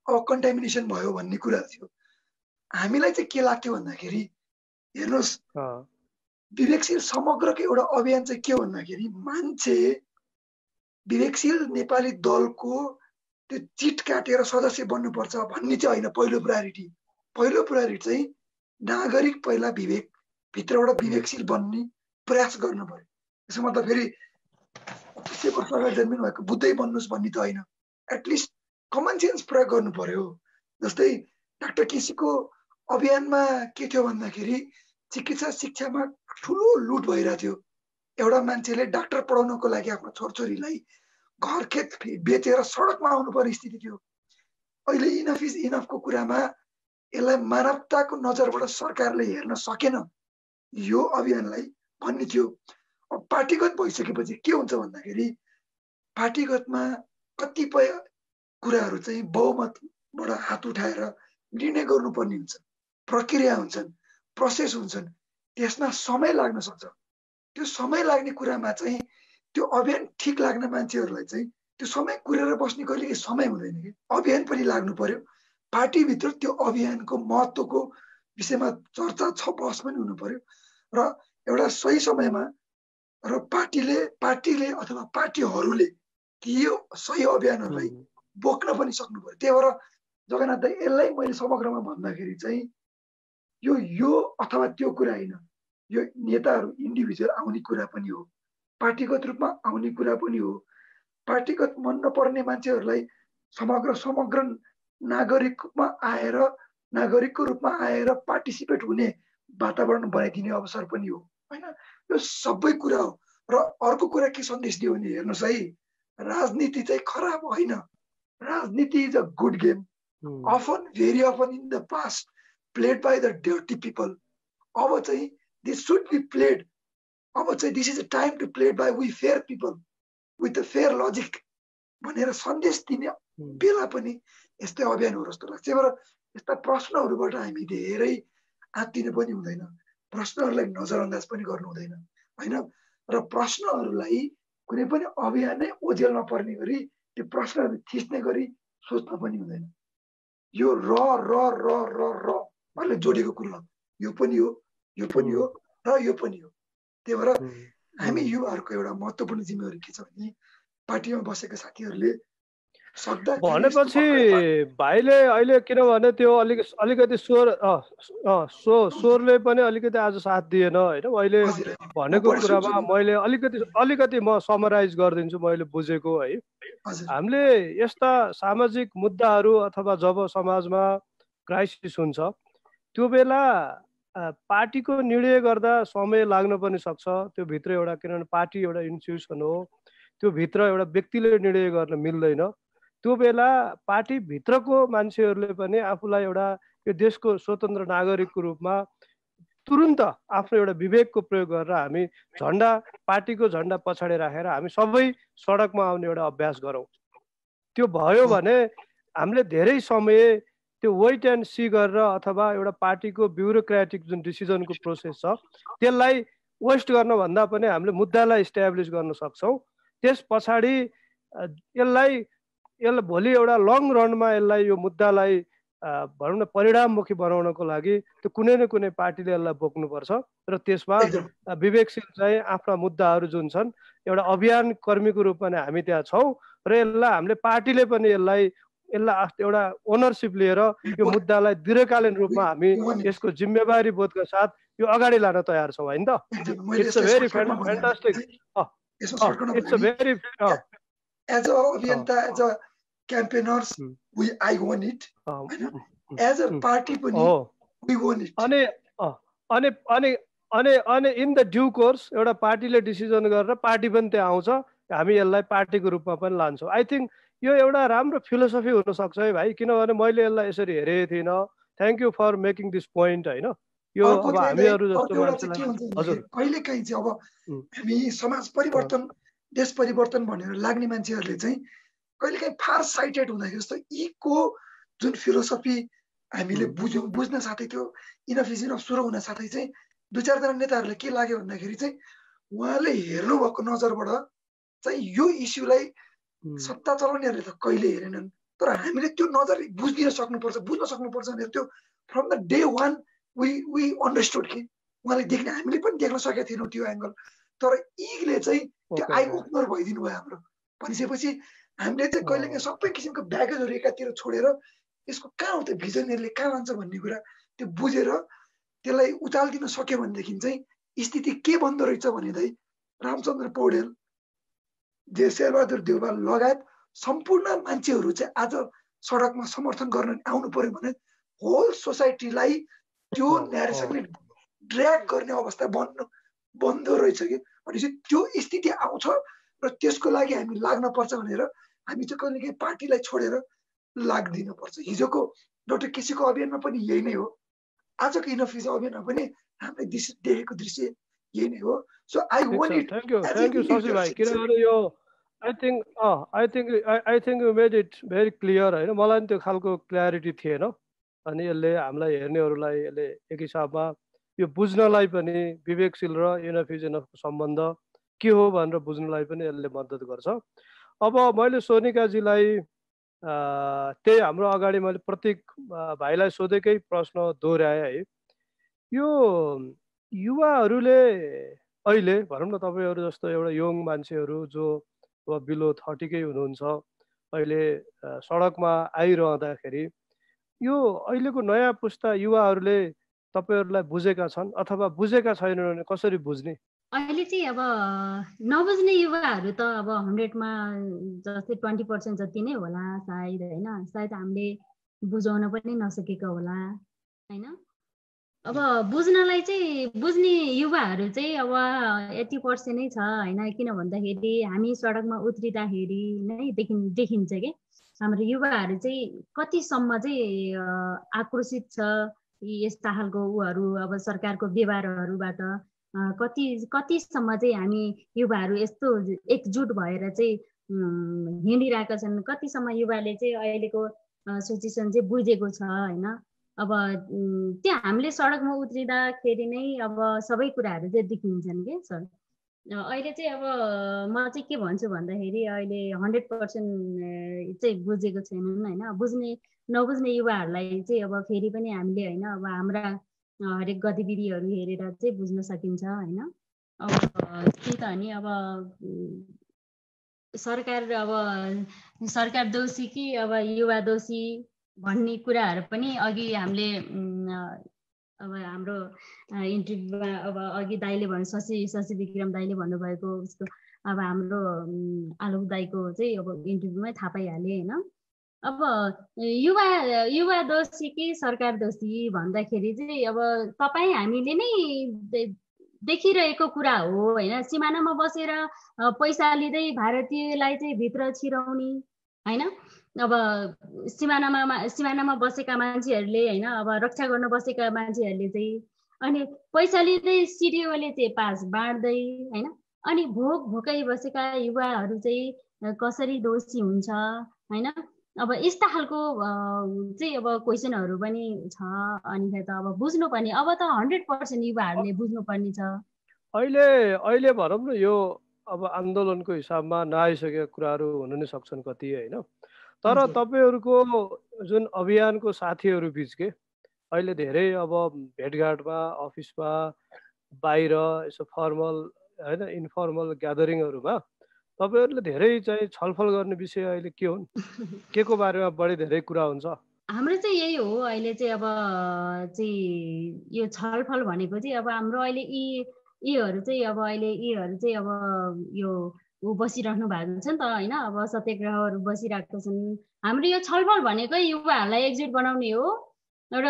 अब कन्टामिनेसन भयो भन्ने कुरा थियो। हामीलाई चाहिँ के लाग्थ्यो भन्दाखेरि हेर्नुहोस् विवेकशील समग्रको एउटा अभियान चाहिँ के भन्दाखेरि मान्छे विवेकशील नेपाली दलको त्यो चिट काटेर सदस्य बन्नुपर्छ भन्ने चाहिँ होइन पहिलो प्रायोरिटी पहिलो प्रायोरिटी चाहिँ नागरिक पहिला विवेक भित्रबाट विवेकशील बन्ने प्रयास गर्नु पर्यो त्यसो मतलब फेरि सय वर्ष अगाडि जन्मिनु भएको बुद्धै बन्नुहोस् भन्ने त होइन। एटलिस्ट कमन सेन्स प्रयोग गर्नु पर्यो जस्तै डाक्टर केसीको अभियानमा के थियो भन्दाखेरि चिकित्सा शिक्षामा ठुलो लुट भइरहेको थियो। एउटा मान्छेले डाक्टर पढाउनको लागि आफ्नो छोरछोरीलाई घर खेत बेचेर सडकमा आउनु पर्ने स्थिति थियो। अहिले इनफ इज इनफको कुरामा यसलाई मानवताको नजरबाट सरकारले हेर्न सकेन। यो अभियानलाई भन्ने थियो। अब पार्टीगत भइसकेपछि के हुन्छ भन्दाखेरि पार्टीगतमा कतिपय कुराहरू चाहिँ बहुमतबाट हात उठाएर निर्णय गर्नुपर्ने हुन्छ। प्रक्रिया हुन्छन् प्रोसेस हुन्छन् त्यसमा समय लाग्न सक्छ। त्यो समय लाग्ने कुरामा चाहिँ त्यो अभियान ठिक लाग्ने मान्छेहरूलाई चाहिँ त्यो समय कुरेर बस्ने कहिले समय हुँदैन कि। अभियान पनि लाग्नु पर्यो। पार्टीभित्र त्यो अभियानको महत्त्वको विषयमा चर्चा छ बहस पनि हुनु पर्यो। र एउटा सही समयमा र पार्टीले पार्टीले अथवा पार्टीहरूले ती सही अभियानहरूलाई बोक्न पनि सक्नु पर्यो त्यही भएर जगन्नाथ यसलाई मैले समग्रमा भन्दाखेरि चाहिँ यो यो अथवा त्यो कुरा होइन। यो नेताहरू इन्डिभिजुअल आउने कुरा पनि हो। पार्टीगत रूपमा आउने कुरा पनि हो। पार्टीगत मन नपर्ने मान्छेहरूलाई समग्र समग्र नागरिकमा आएर नागरिकको रूपमा आएर पार्टिसिपेट हुने वातावरण बनाइदिने अवसर पनि हो। होइन? यो सबै कुरा हो। र अर्को कुरा के सन्देश दियो भने हेर्नुहोस् है राजनीति चाहिँ खराब होइन। राजनीति is a good game. Often very often in the past played by the dirty people अब चाहिँ दिस सुड बी प्लेड अब चाहिँ this is a time to played by we fair people with the fair logic भनेर सन्देश दिने बेला पनि यस्तै अभियान हो जस्तो लाग्छ। त्यही भएर यस्ता प्रश्नहरूबाट हामी धेरै आत्तिनु पनि हुँदैन। प्रश्नहरूलाई नजरअन्दाज पनि गर्नु हुँदैन होइन? र प्रश्नहरूलाई कुनै पनि अभियान नै ओझेल नपर्ने गरी त्यो प्रश्नहरू थिच्ने गरी सोच्न पनि हुँदैन। यो र र र र र उहाँले जोडेको कुरो यो पनि हो यो पनि हो र यो पनि हो। त्यही भएर हामी युवाहरूको एउटा महत्त्वपूर्ण जिम्मेवारी के छ भने पार्टीमा बसेका साथीहरूले
भनेपछि भाइले अहिले किनभने त्यो अलिक अलिकति स्वर स्व स्वरले पनि अलिकति आज साथ दिएन होइन? मैले भनेको कुरामा मैले अलिकति अलिकति म समराइज गरिदिन्छु मैले बुझेको है? हामीले यस्ता सामाजिक मुद्दाहरू अथवा जब समाजमा क्राइसिस हुन्छ त्यो बेला पार्टीको निर्णय गर्दा समय लाग्न पनि सक्छ। त्यो भित्र एउटा किनभने पार्टी एउटा इन्स्टिट्युसन हो। त्यो भित्र एउटा व्यक्तिले निर्णय गर्न मिल्दैन। त्यो बेला पार्टीभित्रको मान्छेहरूले पनि आफूलाई एउटा यो देशको स्वतन्त्र नागरिकको रूपमा तुरुन्त आफ्नो एउटा विवेकको प्रयोग गरेर हामी झन्डा पार्टीको झन्डा पछाडि राखेर हामी सबै सडकमा आउने एउटा अभ्यास गरौँ। त्यो भयो भने हामीले धेरै समय त्यो वेट एन्ड सी गरेर अथवा एउटा पार्टीको ब्युरोक्रेटिक जुन डिसिजनको प्रोसेस छ त्यसलाई वेस्ट गर्नभन्दा पनि हामीले मुद्दालाई इस्ट्याब्लिस गर्न सक्छौँ। त्यस पछाडि यसलाई यसलाई भोलि एउटा लङ रनमा यसलाई यो मुद्दालाई भनौँ न परिणाममुखी बनाउनको लागि त्यो कुनै न कुनै पार्टीले यसलाई बोक्नुपर्छ। र त्यसमा विवेकशील चाहिँ आफ्ना मुद्दाहरू जुन छन् एउटा अभियान कर्मीको रूपमा नै हामी त्यहाँ छौँ र यसलाई हामीले पार्टीले पनि यसलाई यसलाई एउटा ओनरसिप लिएर यो मुद्दालाई दीर्घकालीन रूपमा हामी यसको जिम्मेवारी बोधका साथ यो अगाडि लान तयार छौँ होइन? त it's a very fantastic it's a very
as a अभियन्ता as a campaigners we I won it as a party पनि वी वान इट
अनि अनि अनि अनि अनि इन द ड्यु कोर्स एउटा पार्टीले डिसिजन गरेर पार्टी पनि त्यहाँ आउँछ। हामी यसलाई पार्टीको रूपमा पनि लान्छौँ। आई थिङ्क यो एउटा राम्रो फिलोसफी हुनसक्छ है भाइ। किनभने मैले यसलाई यसरी हेरेको थिइनँ। Thank you for making this point होइन? यो अब हामीहरू जस्तो
कहिले काहीँ चाहिँ अब हामी समाज परिवर्तन देश परिवर्तन भनेर लाग्ने मान्छेहरूले चाहिँ कहिले काहीँ फार साइटेड हुँदाखेरि जस्तो यीको जुन फिलोसफी हामीले बुझ्यौँ बुझ्न साथै त्यो इनफ इज इनफ सुरु हुन साथै चाहिँ दुई चारजना नेताहरूलाई के लाग्यो भन्दाखेरि चाहिँ उहाँले हेर्नुभएको नजरबाट चाहिँ यो इस्युलाई सत्ता चलाउनेहरूले त कहिले हेरेनन् तर हामीले त्यो नजर बुझिदिन सक्नुपर्छ बुझ्न सक्नुपर्छ भनेर त्यो from the day one we we understood कि उहाँले देख्ने हामीले पनि देख्न सकेका थिएनौँ त्यो एङ्गल तर इगले चाहिँ त्यो आई ओपनर भइदिनु भयो हाम्रो। भनिसकेपछि हामीले चाहिँ कहिले काहीँ सबै किसिमको ब्यागेजहरू एकातिर छोडेर यसको कहाँ हो त भिजनहरूले कहाँ लान्छ भन्ने कुरा त्यो बुझेर त्यसलाई उचालिदिन सक्यो भनेदेखि चाहिँ स्थिति के बन्दो रहेछ भने रामचन्द्र पौडेल जे शेरबहादुर देउबा लगायत सम्पूर्ण मान्छेहरू चाहिँ आज सडकमा समर्थन गर्न आउनु पर्यो भने होल सोसाइटीलाई त्यो न्यारेसनले ड्र्याग गर्ने अवस्था बन्नु बन्द रहेछ कि भनेपछि त्यो स्थिति आउँछ र त्यसको लागि हामी लाग्न पर्छ भनेर हामी चाहिँ कहिले काहीँ पार्टीलाई छोडेर लाग्दिनु पर्छ हिजोको डक्टर केसीको अभियानमा पनि यही नै हो। आजको इनफिज अभियानमा पनि हामीले देखेको दृश्य यही नै हो। So I won it thank you thank you Shashi भाइ
किनभने यो I think I think I think you made it very clear होइन मलाई पनि त्यो खालको क्ल्यारिटी थिएन अनि यसले हामीलाई हेर्नेहरूलाई यसले एक हिसाबमा यो बुझ्नलाई पनि विवेकशील र इनफको सम्बन्ध के हो भनेर बुझ्नलाई पनि यसले मद्दत गर्छ। अब मैले सोनिकाजीलाई त्यही हाम्रो अगाडि मैले प्रत्येक भाइलाई सोधेकै प्रश्न दोहोऱ्याएँ है। यो युवाहरूले अहिले भनौँ न तपाईँहरू जस्तो एउटा यङ मान्छेहरू जो अब बिलो थर्टीकै हुनुहुन्छ अहिले सडकमा आइरहँदाखेरि यो अहिलेको नयाँ पुस्ता युवाहरूले तपाईँहरूलाई बुझेका छन् अथवा बुझेका छैनन् भने कसरी बुझ्ने?
अहिले चाहिँ अब नबुझ्ने युवाहरू त अब हन्ड्रेडमा जस्तै ट्वेन्टी पर्सेन्ट जति नै होला सायद होइन? सायद हामीले बुझाउन पनि नसकेको होला होइन? अब बुझ्नलाई चाहिँ बुझ्ने युवाहरू चाहिँ अब यति पर्सेन्ट नै छ होइन? किन भन्दाखेरि हामी सडकमा उत्रिँदाखेरि नै देखि देखिन्छ कि? हाम्रो युवाहरू चाहिँ कतिसम्म चाहिँ आक्रोशित छ यस्ता खालको उहरू अब सरकारको व्यवहारहरूबाट कति कतिसम्म चाहिँ हामी युवाहरू यस्तो एकजुट भएर चाहिँ हिँडिरहेका छन् कतिसम्म युवाले चाहिँ अहिलेको सिचुएसन चाहिँ बुझेको छ होइन? अब त्यहाँ हामीले सडकमा उत्रिँदाखेरि नै अब सबै कुराहरू चाहिँ देखिन्छन् कि सर? अहिले चाहिँ अब म चाहिँ के भन्छु भन्दाखेरि अहिले हन्ड्रेड पर्सेन्ट चाहिँ बुझेको छैनन् होइन? बुझ्ने नबुझ्ने युवाहरूलाई चाहिँ अब फेरि पनि हामीले होइन अब हाम्रा हरेक गतिविधिहरू हेरेर चाहिँ बुझ्न सकिन्छ होइन। अब त्यही त नि अब सरकार अब सरकार दोषी कि अब युवा दोषी भन्ने कुराहरू पनि अघि हामीले अब हाम्रो इन्टरभ्यूमा अब अघि दाईले भन्नु शशि शशि विक्रम दाईले भन्नुभएको उसको अब हाम्रो आलोक दाईको चाहिँ अब इन्टरभ्यूमै थाहा पाइहालेँ होइन। अब युवा युवा दोषी कि सरकार दोषी भन्दाखेरि चाहिँ अब तपाईँ हामीले नै देखिरहेको कुरा हो होइन? सिमानामा बसेर पैसा लिँदै भारतीयलाई चाहिँ भित्र छिराउने होइन? अब सिमानामा सिमानामा बसेका मान्छेहरूले होइन? अब रक्षा गर्न बसेका मान्छेहरूले चाहिँ अनि पैसा लिँदै सिडिओले चाहिँ पास बाँड्दै होइन? अनि भोक भोकै बसेका युवाहरू चाहिँ कसरी दोषी हुन्छ होइन? अब यस्ता खालको चाहिँ अब क्वेसनहरू पनि छ अनि त अब बुझ्नुपर्ने। अब त हन्ड्रेड पर्सेन्ट युवाहरूले बुझ्नुपर्ने छ।
अहिले अहिले भनौँ न यो अब आन्दोलनको हिसाबमा नआइसकेका कुराहरू हुन नै सक्छन् कति होइन? तर तपाईँहरूको जुन अभियानको साथीहरू बिच के अहिले धेरै अब भेटघाटमा अफिसमा बाहिर यसो फर्मल होइन इन्फर्मल ग्यादरिङहरूमा तपाईँहरूले धेरै चाहिँ छलफल गर्ने विषय अहिले के हुन्? <laughs> के को बारेमा बढी धेरै कुरा हुन्छ?
हाम्रो चाहिँ यही हो अहिले चाहिँ अब चाहिँ यो छलफल भनेको चाहिँ अब हाम्रो अहिले यी यीहरू चाहिँ अब अहिले यीहरू चाहिँ अब यो ऊ बसिराख्नु भएको छ नि त होइन अब सत्याग्रहहरू बसिरहेको छन्। हाम्रो यो छलफल भनेकै युवाहरूलाई एकजुट बनाउने हो। र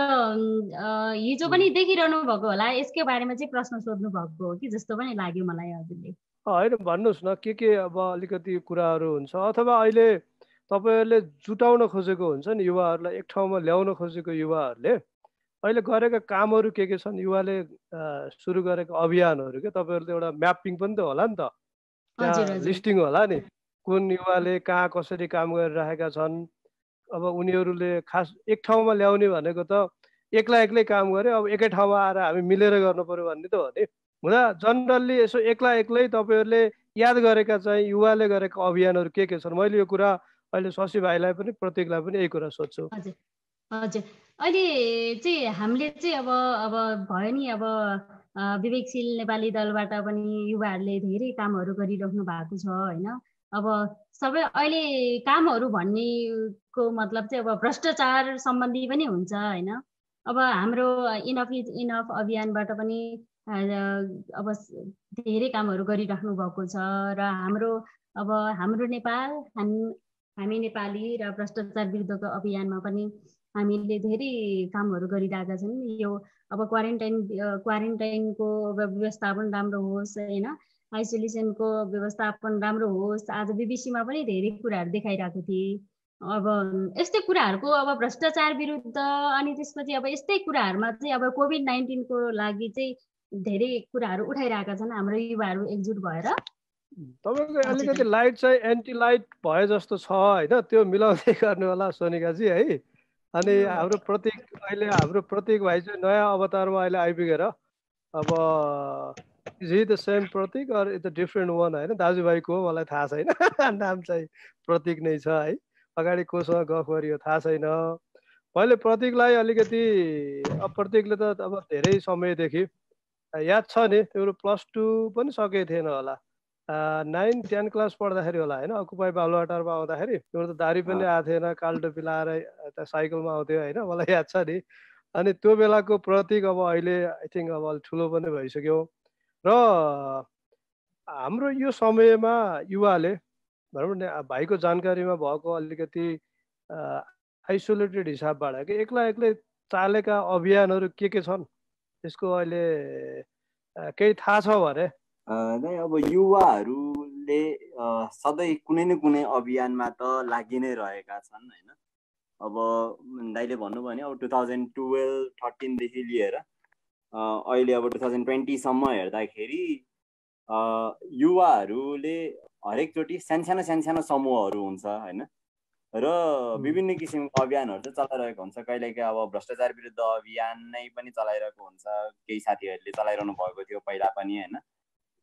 हिजो पनि देखिरहनु भएको होला यसकै बारेमा चाहिँ प्रश्न सोध्नु भएको हो कि जस्तो पनि लाग्यो मलाई हजुरले।
होइन भन्नुहोस् न के के अब अलिकति कुराहरू हुन्छ? अथवा अहिले तपाईँहरूले जुटाउन खोजेको हुन्छ नि युवाहरूलाई एक ठाउँमा ल्याउन खोजेको युवाहरूले? अहिले गरेका कामहरू के के छन्? युवाले सुरु गरेको अभियानहरू के? तपाईँहरूले एउटा म्यापिङ पनि त होला नि त। त्यहाँ लिस्टिङ होला नि? कुन युवाले कहाँ कसरी काम गरिरहेका छन्? अब उनीहरूले खास एक ठाउँमा ल्याउने भनेको त एक्लै एक्लै काम गरे अब एकै ठाउँमा आएर हामी मिलेर गर्नु पऱ्यो भन्ने त हो नि। हुँदा जनरल्ली यसो एक्ला एक्लै तपाईँहरूले याद गरेका चाहिँ युवाले गरेका अभियानहरू के के छन्? मैले यो कुरा अहिले शशी भाइलाई पनि प्रतीकलाई पनि यही कुरा सोध्छु।
हजुर अहिले चाहिँ हामीले चाहिँ अब अब भयो नि अब विवेकशील नेपाली दलबाट पनि युवाहरूले धेरै कामहरू गरिराख्नु भएको छ होइन? अब सबै अहिले कामहरू भन्नेको मतलब चाहिँ अब भ्रष्टाचार सम्बन्धी पनि हुन्छ होइन? अब हाम्रो इनफ इज इनफ अभियानबाट पनि अब धेरै कामहरू गरिराख्नु भएको छ र हाम्रो अब हाम्रो नेपाल हामी हामी नेपाली र भ्रष्टाचार विरुद्धको अभियानमा पनि हामीले धेरै कामहरू गरिरहेका छन्। यो अब क्वारेन्टाइन क्वारेन्टाइनको व्यवस्थापन राम्रो होस् होइन? आइसोलेसनको व्यवस्थापन राम्रो होस्। आज बिबिसीमा पनि धेरै कुराहरू देखाइरहेको थिएँ। अब यस्तै कुराहरूको अब भ्रष्टाचार विरुद्ध अनि त्यसपछि अब यस्तै कुराहरूमा चाहिँ अब कोभिड नाइन्टिनको लागि चाहिँ धेरै कुराहरू उठाइरहेका छन् हाम्रो युवाहरू एकजुट भएर।
तपाईँको अलिकति लाइट चाहिँ एन्टी लाइट भए जस्तो छ होइन? त्यो मिलाउँदै गर्नु होला सोनिकाजी है? अनि हाम्रो प्रतीक अहिले हाम्रो प्रतीक भाइ चाहिँ नयाँ अवतारमा अहिले आइपुगेर अब is he the same Pratik or it's different one होइन? दाजुभाइको मलाई थाहा छैन। <laughs> नाम चाहिँ प्रतीक नै छ है? अगाडि कोसँग गफ गरियो थाहा छैन। मैले प्रतीकलाई अलिकति अब प्रतीकले त अब धेरै समयदेखि याद छ नि तिम्रो प्लस टू पनि सकेको थिएन होला। नाइन टेन क्लास पढ्दाखेरि होला होइन? अकुपाई बालुवाटारमा आउँदाखेरि। तिम्रो त दारी पनि आएको थिएन कालटोपी लाएर यता साइकलमा आउँथ्यो होइन? मलाई याद छ नि। अनि त्यो बेलाको प्रतीक अब अहिले आई थिङ्क अब अलिक ठुलो पनि भइसक्यो। र हाम्रो यो समयमा युवाले भनौँ न भाइको जानकारीमा भएको अलिकति आइसोलेटेड हिसाबबाट कि एक्लै एक्लै चालेका अभियानहरू के के छन्? त्यसको अहिले केही थाहा छ भने
नै अब युवाहरूले सधैँ कुनै न कुनै अभियानमा त लागि नै रहेका छन् होइन? अब दाइले भन्नुभयो भने अब टु थाउजन्ड टुवेल्भ थर्टिनदेखि लिएर अहिले अब टु थाउजन्ड ट्वेन्टीसम्म हेर्दाखेरि युवाहरूले हरेकचोटि सानसानो सानसानो समूहहरू हुन्छ होइन? र विभिन्न किसिमको अभियानहरू चाहिँ चलाइरहेको हुन्छ। कहिलेकाहीँ अब भ्रष्टाचार विरुद्ध अभियान नै पनि चलाइरहेको हुन्छ। केही साथीहरूले चलाइरहनु भएको थियो पहिला पनि होइन?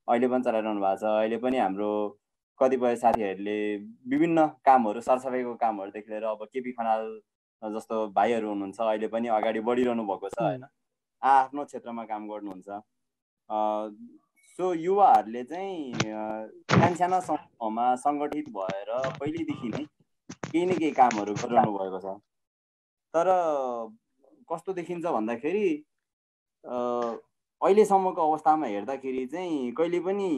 अहिले पनि चलाइरहनु भएको छ। अहिले पनि हाम्रो कतिपय साथीहरूले विभिन्न कामहरू सरसफाइको कामहरूदेखि लिएर अब केपी खनाल जस्तो भाइहरू हुनुहुन्छ। अहिले पनि अगाडि बढिरहनु भएको छ होइन? आफ्नो क्षेत्रमा काम गर्नुहुन्छ। सो युवाहरूले चाहिँ सानो समूहमा सङ्गठित भएर पहिल्यैदेखि नै केही न केही कामहरू गरिरहनु भएको छ। तर कस्तो देखिन्छ भन्दाखेरि अहिलेसम्मको अवस्थामा हेर्दाखेरि चाहिँ कहिले पनि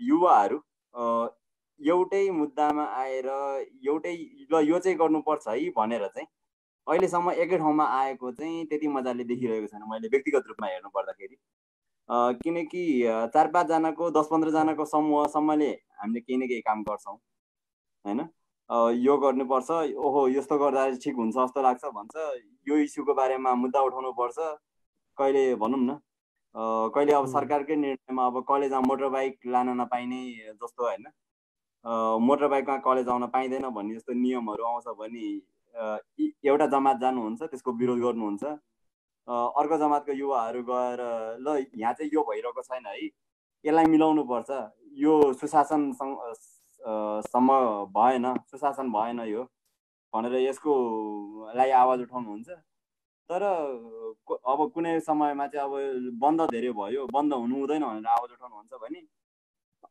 युवाहरू एउटै मुद्दामा आएर एउटै ल यो चाहिँ गर्नुपर्छ है भनेर चाहिँ अहिलेसम्म एकै ठाउँमा आएको चाहिँ त्यति मजाले देखिरहेको छैन। मैले व्यक्तिगत रूपमा हेर्नु पर्दाखेरि किनकि चार पाँचजनाको दस पन्ध्रजनाको समूहसम्मले हामीले केही न केही काम गर्छौँ होइन? यो गर्नुपर्छ। ओहो यस्तो गर्दा ठिक हुन्छ जस्तो लाग्छ भन्छ। यो इस्युको बारेमा मुद्दा उठाउनु पर्छ। कहिले भनौँ न। कहिले अब सरकारकै निर्णयमा अब कलेजमा मोटर बाइक लान नपाइने जस्तो होइन। मोटर बाइकमा कलेज आउन पाइँदैन भन्ने जस्तो नियमहरू आउँछ भने एउटा जमात जानुहुन्छ त्यसको विरोध गर्नुहुन्छ। अर्को जमातको युवाहरू गएर ल यहाँ चाहिँ यो भइरहेको छैन है। यसलाई मिलाउनु पर्छ यो सुशासनसम्म भएन सुशासन भएन यो। भनेर यसको लागि आवाज उठाउनुहुन्छ। तर अब कुनै समयमा चाहिँ अब बन्द धेरै भयो बन्द हुनु हुँदैन भनेर आवाज उठाउनुहुन्छ भने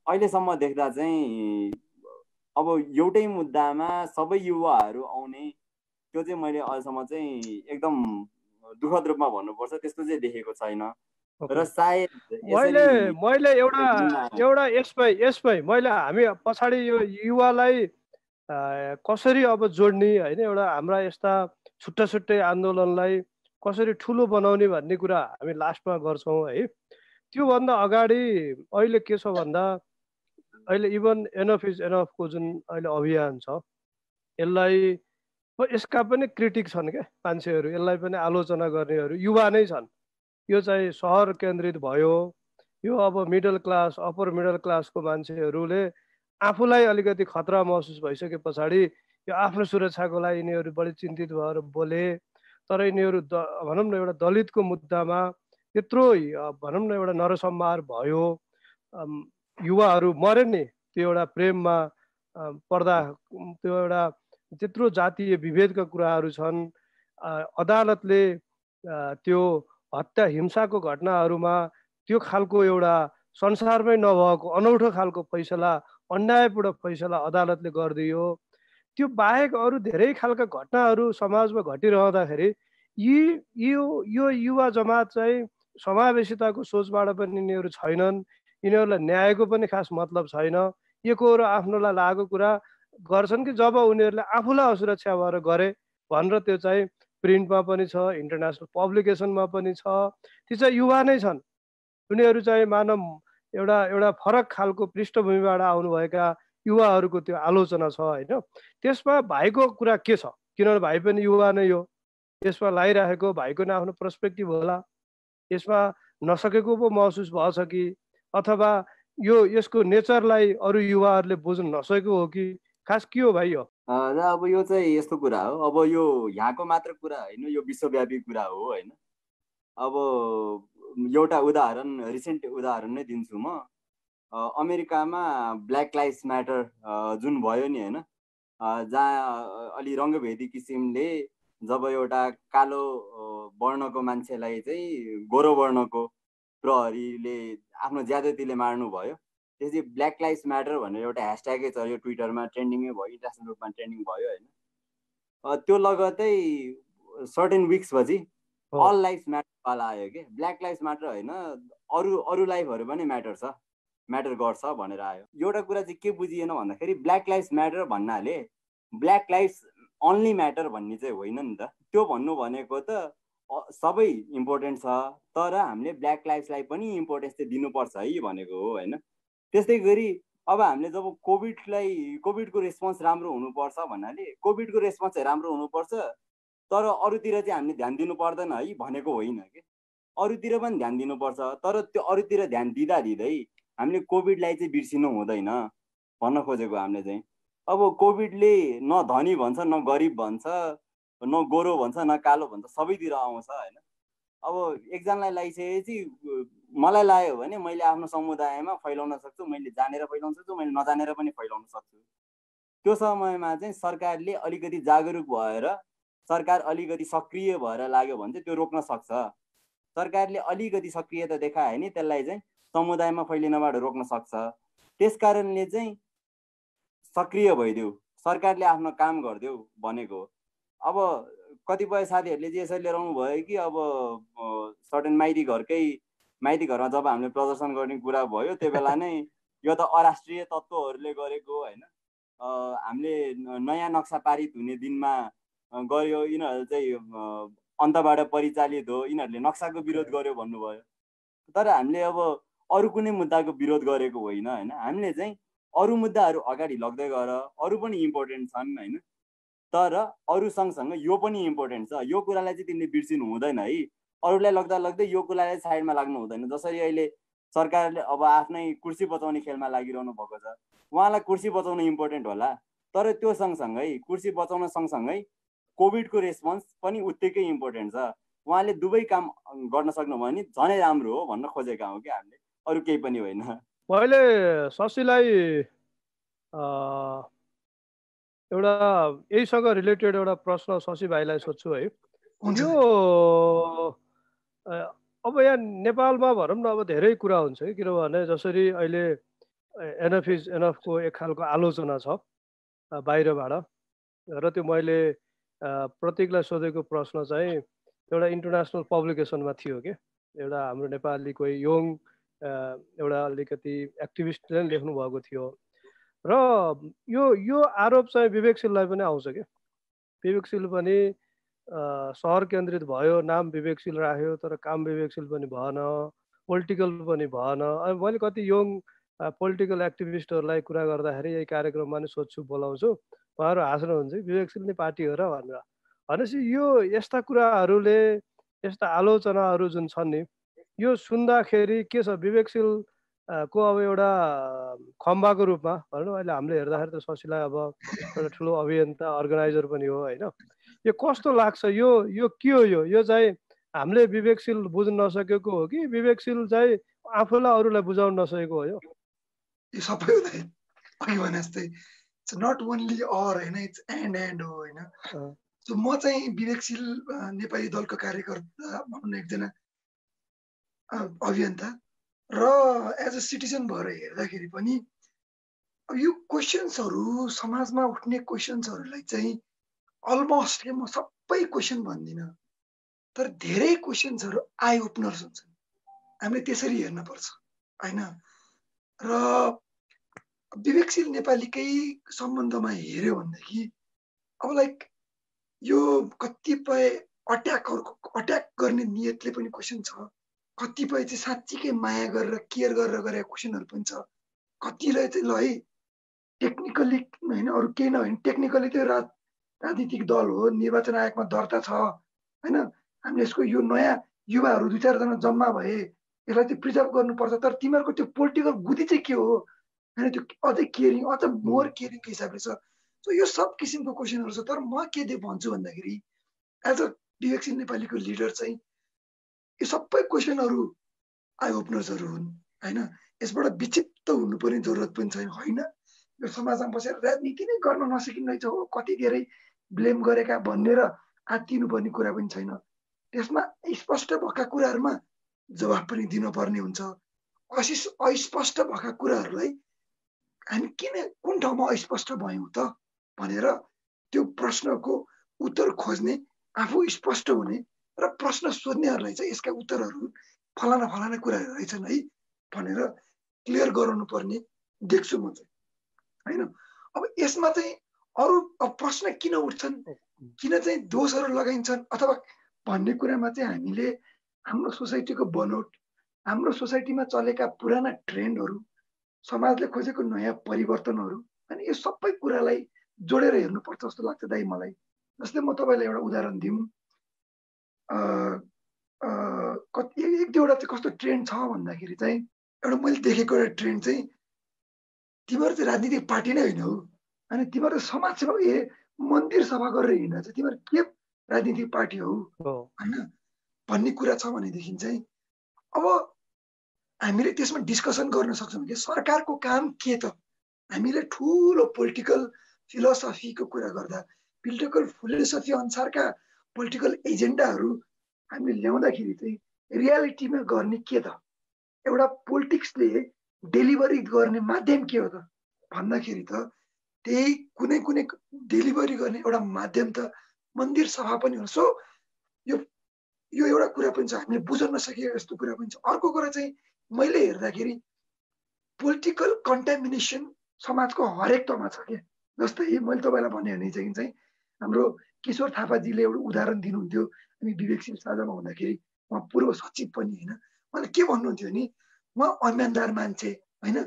अहिलेसम्म देख्दा चाहिँ अब एउटै मुद्दामा सबै युवाहरू आउने त्यो चाहिँ मैले अहिलेसम्म चाहिँ एकदम दुःखद रूपमा भन्नुपर्छ त्यस्तो चाहिँ देखेको छैन। र सायद
मैले मैले एउटा एउटा यसमै यसमै मैले हामी पछाडि यो युवालाई कसरी अब जोड्ने होइन एउटा हाम्रा यस्ता छुट्टा छुट्टै आन्दोलनलाई कसरी ठुलो बनाउने भन्ने कुरा हामी लास्टमा गर्छौँ है। त्योभन्दा अगाडि अहिले के छ भन्दा अहिले इभन एनफ इज एनफको जुन अहिले अभियान छ यसलाई यसका पनि क्रिटिक छन् क्या मान्छेहरू यसलाई पनि आलोचना गर्नेहरू युवा नै छन्। यो चाहिँ सहर केन्द्रित भयो। यो अब मिडल क्लास अप्पर मिडल क्लासको मान्छेहरूले आफूलाई अलिकति खतरा महसुस भइसके पछाडि यो आफ्नो सुरक्षाको लागि यिनीहरू बढी चिन्तित भएर बोले। तर यिनीहरू द भनौँ न एउटा दलितको मुद्दामा त्यत्रो भनौँ न एउटा नरसंहार भयो। युवाहरू मरे नि त्यो एउटा प्रेममा पर्दा त्यो एउटा त्यत्रो जातीय विभेदका कुराहरू छन्। अदालतले त्यो हत्या हिंसाको घटनाहरूमा त्यो खालको एउटा संसारमै नभएको अनौठो खालको फैसला अन्यायपूर्ण फैसला अदालतले गरिदियो। त्यो बाहेक अरू धेरै खालका घटनाहरू समाजमा घटिरहँदाखेरि यी यो यो युवा जमात चाहिँ समावेशिताको सोचबाट पनि यिनीहरू छैनन्। यिनीहरूलाई न्यायको पनि खास मतलब छैन। एकहोरो आफ्नोलाई लागेको कुरा गर्छन् कि जब उनीहरूले आफूलाई असुरक्षा भएर गरे भनेर त्यो चाहिँ प्रिन्टमा पनि छ इन्टरनेसनल पब्लिकेसनमा पनि छ। ती चाहिँ युवा नै छन्। उनीहरू चाहिँ मानव एउटा एउटा फरक खालको पृष्ठभूमिबाट आउनुभएका युवाहरूको त्यो आलोचना छ होइन? त्यसमा भाइको कुरा के छ? किनभने भाइ पनि युवा नै हो। यसमा लगाइराखेको भाइको नै आफ्नो पर्सपेक्टिभ होला। यसमा नसकेको पो महसुस भएछ कि? अथवा यो यसको नेचरलाई अरू युवाहरूले बुझ्न नसकेको हो कि? खास के हो भाइ यो?
र अब यो चाहिँ यस्तो कुरा हो। अब यो यहाँको मात्र कुरा होइन यो विश्वव्यापी कुरा हो होइन। अब एउटा उदाहरण रिसेन्ट उदाहरण नै दिन्छु म। अमेरिकामा ब्ल्याक लाइफ म्याटर जुन भयो नि होइन जहाँ अलि रङ्गभेदी किसिमले जब एउटा कालो वर्णको मान्छेलाई चाहिँ गोरो वर्णको प्रहरीले आफ्नो ज्यादतीले मार्नु भयो त्यसपछि ब्ल्याक लाइफ म्याटर भनेर एउटा ह्यासट्यागै छ यो ट्विटरमा ट्रेन्डिङै भयो इन्टरनेसनल रूपमा ट्रेन्डिङ भयो होइन। त्यो लगतै सर्टेन विक्स पछि अल लाइफ म्याटरवाला आयो कि? ब्ल्याक लाइफ म्याटर होइन अरू अरू लाइफहरू पनि म्याटर छ म्याटर गर्छ भनेर आयो। एउटा कुरा चाहिँ के बुझिएन भन्दाखेरि ब्ल्याक लाइफ म्याटर भन्नाले ब्ल्याक लाइफ अन्ली म्याटर भन्ने चाहिँ होइन नि त। त्यो भन्नु भनेको त सबै इम्पोर्टेन्ट छ तर हामीले ब्ल्याक लाइफलाई पनि इम्पोर्टेन्स चाहिँ दिनुपर्छ है भनेको हो होइन? त्यस्तै गरी अब हामीले जब कोभिडलाई कोभिडको रेस्पोन्स राम्रो हुनुपर्छ भन्नाले कोभिडको रेस्पोन्स चाहिँ राम्रो हुनुपर्छ तर अरूतिर चाहिँ हामीले ध्यान दिनु पर्दैन है भनेको होइन कि? अरूतिर पनि ध्यान दिनुपर्छ तर त्यो अरूतिर ध्यान दिँदा दिँदै हामीले कोभिडलाई चाहिँ बिर्सिनु हुँदैन भन्न खोजेको हामीले चाहिँ। अब कोभिडले न धनी भन्छ न गरिब भन्छ न गोरो भन्छ न कालो भन्छ सबैतिर आउँछ होइन? अब एकजनालाई लगाइसकेपछि मलाई लाग्यो भने मैले आफ्नो समुदायमा फैलाउन सक्छु मैले जानेर फैलाउन सक्छु मैले नजानेर पनि फैलाउन सक्छु। त्यो समयमा चाहिँ सरकारले अलिकति जागरुक भएर सरकार अलिकति सक्रिय भएर लाग्यो भने चाहिँ त्यो रोक्न सक्छ। सरकारले अलिकति सक्रियता देखायो भने त्यसलाई चाहिँ समुदायमा फैलिनबाट रोक्न सक्छ। त्यस कारणले चाहिँ सक्रिय भइदेऊ सरकारले आफ्नो काम गरिदेऊ भनेको अब कतिपय साथीहरूले चाहिँ यसरी लिएर आउनुभयो कि अब सर्टेन माइती घरकै माइती घरमा जब हामीले प्रदर्शन गर्ने कुरा भयो त्यो बेला नै <laughs> यो त अराष्ट्रिय तत्त्वहरूले गरेको होइन? हामीले नयाँ नक्सा पारित हुने दिनमा गऱ्यो यिनीहरू चाहिँ अन्तबाट परिचालित हो यिनीहरूले नक्साको विरोध गर्यो भन्नुभयो। तर हामीले अब अरू कुनै मुद्दाको विरोध गरेको होइन होइन? हामीले चाहिँ अरू मुद्दाहरू अगाडि लग्दै गएर अरू पनि इम्पोर्टेन्ट छन् होइन? तर अरू सँगसँगै यो पनि इम्पोर्टेन्ट छ। यो कुरालाई चाहिँ तिमीले बिर्सिनु हुँदैन है। अरूलाई लग्दा लग्दै यो कुरालाई साइडमा लाग्नु हुँदैन। जसरी अहिले सरकारले अब आफ्नै कुर्सी बचाउने खेलमा लागिरहनु भएको छ। उहाँलाई कुर्सी बचाउनु इम्पोर्टेन्ट होला। तर त्यो सँगसँगै कुर्सी बचाउन सँगसँगै कोभिडको रेस्पोन्स पनि उत्तिकै इम्पोर्टेन्ट छ। उहाँले दुवै काम गर्न सक्नुभयो भने झनै राम्रो हो भन्न खोजेका हौँ कि हामीले। अरू केही पनि होइन।
मैले शशीलाई एउटा यहीसँग रिलेटेड एउटा प्रश्न शशी भाइलाई सोध्छु है। यो अब यहाँ नेपालमा भनौँ न अब धेरै कुरा हुन्छ कि किनभने जसरी अहिले एनएफ इज एनएफको एक खालको आलोचना छ बाहिरबाट। र त्यो मैले प्रतीकलाई सोधेको प्रश्न चाहिँ एउटा इन्टरनेसनल पब्लिकेसनमा थियो कि। एउटा हाम्रो नेपाली कोही यङ एउटा अलिकति एक्टिभिस्टले पनि लेख्नु भएको थियो। र यो यो आरोप चाहिँ विवेकशीललाई पनि आउँछ कि विवेकशील पनि सहर केन्द्रित भयो नाम विवेकशील राख्यो तर काम विवेकशील पनि भएन पोलिटिकल पनि भएन। अनि मैले कति यङ पोलिटिकल एक्टिभिस्टहरूलाई कुरा गर्दाखेरि यही कार्यक्रममा नै सोध्छु बोलाउँछु। उहाँहरू हाँस्नुहुन्छ विवेकशील नै पार्टी हो र भनेर। भनेपछि यो यस्ता कुराहरूले यस्ता आलोचनाहरू जुन छन् नि यो सुन्दाखेरि के छ? विवेकशील को अब एउटा खम्बाको रूपमा भनौँ अहिले हामीले हेर्दाखेरि त शशीलाई अब एउटा ठुलो अभियन्ता अर्गनाइजर पनि हो होइन? यो कस्तो लाग्छ? यो यो के हो यो? यो चाहिँ हामीले विवेकशील बुझ्न नसकेको हो कि विवेकशील चाहिँ आफूलाई अरूलाई बुझाउन नसकेको हो यो?
सबै अघि भने जस्तै इट्स नट ओन्ली अर होइन? इट्स एन्ड एन्ड हो होइन? सो म चाहिँ विवेकशील नेपाली दलको कार्यकर्ता भनौँ न एकजना अभियन्ता। र एज अ सिटिजन भएर हेर्दाखेरि पनि यो क्वेसन्सहरू समाजमा उठ्ने क्वेसन्सहरूलाई चाहिँ अलमोस्ट के म सबै क्वेसन भन्दिनँ तर धेरै क्वेसन्सहरू आई ओपनर्स हुन्छन्। हामीले त्यसरी हेर्नुपर्छ होइन? र विवेकशील नेपालीकै सम्बन्धमा हेऱ्यो भनेदेखि अब लाइक यो कतिपय अट्याकहरूको अट्याक गर्ने नियतले पनि क्वेसन छ। कतिपय चाहिँ साँच्चीकै माया गरेर केयर गरेर गरेको क्वेसनहरू पनि छ। कतिलाई चाहिँ ल है टेक्निकली होइन अरू केही नभए टेक्निकली त्यो राज राजनीतिक दल हो निर्वाचन आयोगमा दर्ता छ होइन? हामीले यसको यो नयाँ युवाहरू दुई चारजना जम्मा भए यसलाई चाहिँ प्रिजर्भ गर्नुपर्छ। तर तिमीहरूको त्यो पोलिटिकल गुदी चाहिँ के हो? होइन त्यो अझै केयरिङ अझ मोर केयरिङको हिसाबले छ? सो यो सब किसिमको क्वेसनहरू छ। तर म के भन्छु भन्दाखेरि एज अ डिएक्सिन नेपालीको लिडर चाहिँ यो सबै क्वेसनहरू आई ओपनर्सहरू हुन् होइन? यसबाट विचित्र हुनुपर्ने जरुरत पनि छैन होइन? यो समाजमा बसेर राजनीति नै गर्न नसकिँदैछ हो कति धेरै ब्लेम गरेका भनेर आत्तिनुपर्ने कुरा पनि छैन। त्यसमा स्पष्ट भएका कुराहरूमा जवाब पनि दिनुपर्ने हुन्छ। अस्पष्ट भएका कुराहरूलाई हामी किन कुन ठाउँमा अस्पष्ट भयौँ त भनेर त्यो प्रश्नको उत्तर खोज्ने आफू स्पष्ट हुने र प्रश्न सोध्नेहरूलाई चाहिँ यसका उत्तरहरू फलाना फलाना कुराहरू रहेछन् है भनेर क्लियर गराउनु पर्ने देख्छु म चाहिँ। होइन? अब यसमा चाहिँ अरू प्रश्न किन उठ्छन्? किन चाहिँ दोषहरू लगाइन्छन्? अथवा भन्ने कुरामा चाहिँ हामीले हाम्रो सोसाइटीको बनोट हाम्रो सोसाइटीमा चलेका पुराना ट्रेन्डहरू समाजले खोजेको नयाँ परिवर्तनहरू अनि यो सबै कुरालाई जोडेर हेर्नुपर्छ जस्तो लाग्छ दाइ मलाई। जस्तै म तपाईँलाई एउटा उदाहरण दिउँ। कति एक दुईवटा चाहिँ कस्तो ट्रेन्ड छ भन्दाखेरि चाहिँ एउटा मैले देखेको एउटा ट्रेन्ड चाहिँ तिमीहरू चाहिँ राजनीतिक पार्टी नै होइन हो। अनि तिमीहरू समाजसेवा ए मन्दिर सफा गरेर हिँड्दा चाहिँ तिमीहरू के राजनीतिक पार्टी हो? होइन? भन्ने कुरा छ भनेदेखि चाहिँ अब हामीले त्यसमा डिस्कसन गर्न सक्छौँ कि सरकारको काम के त? हामीले ठुलो पोलिटिकल फिलोसफीको कुरा गर्दा पोलिटिकल फिलोसफी अनुसारका पोलिटिकल एजेन्डाहरू हामीले ल्याउँदाखेरि चाहिँ रियालिटीमा गर्ने के त? एउटा पोलिटिक्सले डेलिभरी गर्ने माध्यम के हो त? भन्दाखेरि त त्यही कुनै कुनै डेलिभरी गर्ने एउटा माध्यम त मन्दिर सभा पनि हो। सो यो यो एउटा कुरा पनि छ। हामीले बुझ्न नसकेको यस्तो कुरा पनि छ। अर्को कुरा चाहिँ मैले हेर्दाखेरि पोलिटिकल कन्टामिनेसन समाजको हरेक तहमा छ क्या। जस्तै मैले तपाईँलाई भने चाहिँ हाम्रो किशोर थापाजीले एउटा उदाहरण दिनुहुन्थ्यो। हामी विवेकशील साझामा हुँदाखेरि उहाँ पूर्व सचिव पनि होइन। उहाँले के भन्नुहुन्थ्यो नि उहाँ अम्यानदार मान्छे होइन?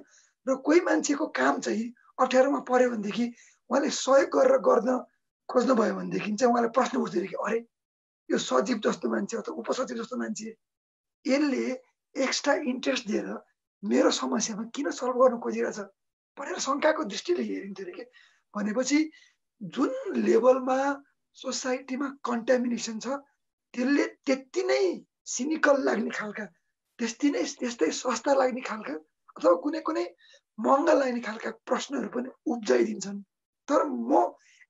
र कोही मान्छेको काम चाहिँ अप्ठ्यारोमा पऱ्यो भनेदेखि उहाँले सहयोग गरेर गर्न खोज्नुभयो भनेदेखि चाहिँ उहाँलाई प्रश्न उठ्दैन कि अरे यो सचिव जस्तो मान्छे अथवा उपसचिव जस्तो मान्छे यसले एक्स्ट्रा इन्ट्रेस्ट दिएर मेरो समस्यामा किन सल्भ गर्नु खोजिरहेछ? भनेर शङ्काको दृष्टिले हेरिन्थ्यो अरे कि। भनेपछि जुन लेभलमा सोसाइटीमा कन्टामिनेसन छ त्यसले त्यति नै सिनिकल लाग्ने खालका त्यस्तै नै त्यस्तै सस्ता लाग्ने खालका अथवा कुनै कुनै महँगा लाग्ने खालका प्रश्नहरू पनि उब्जाइदिन्छन्। तर म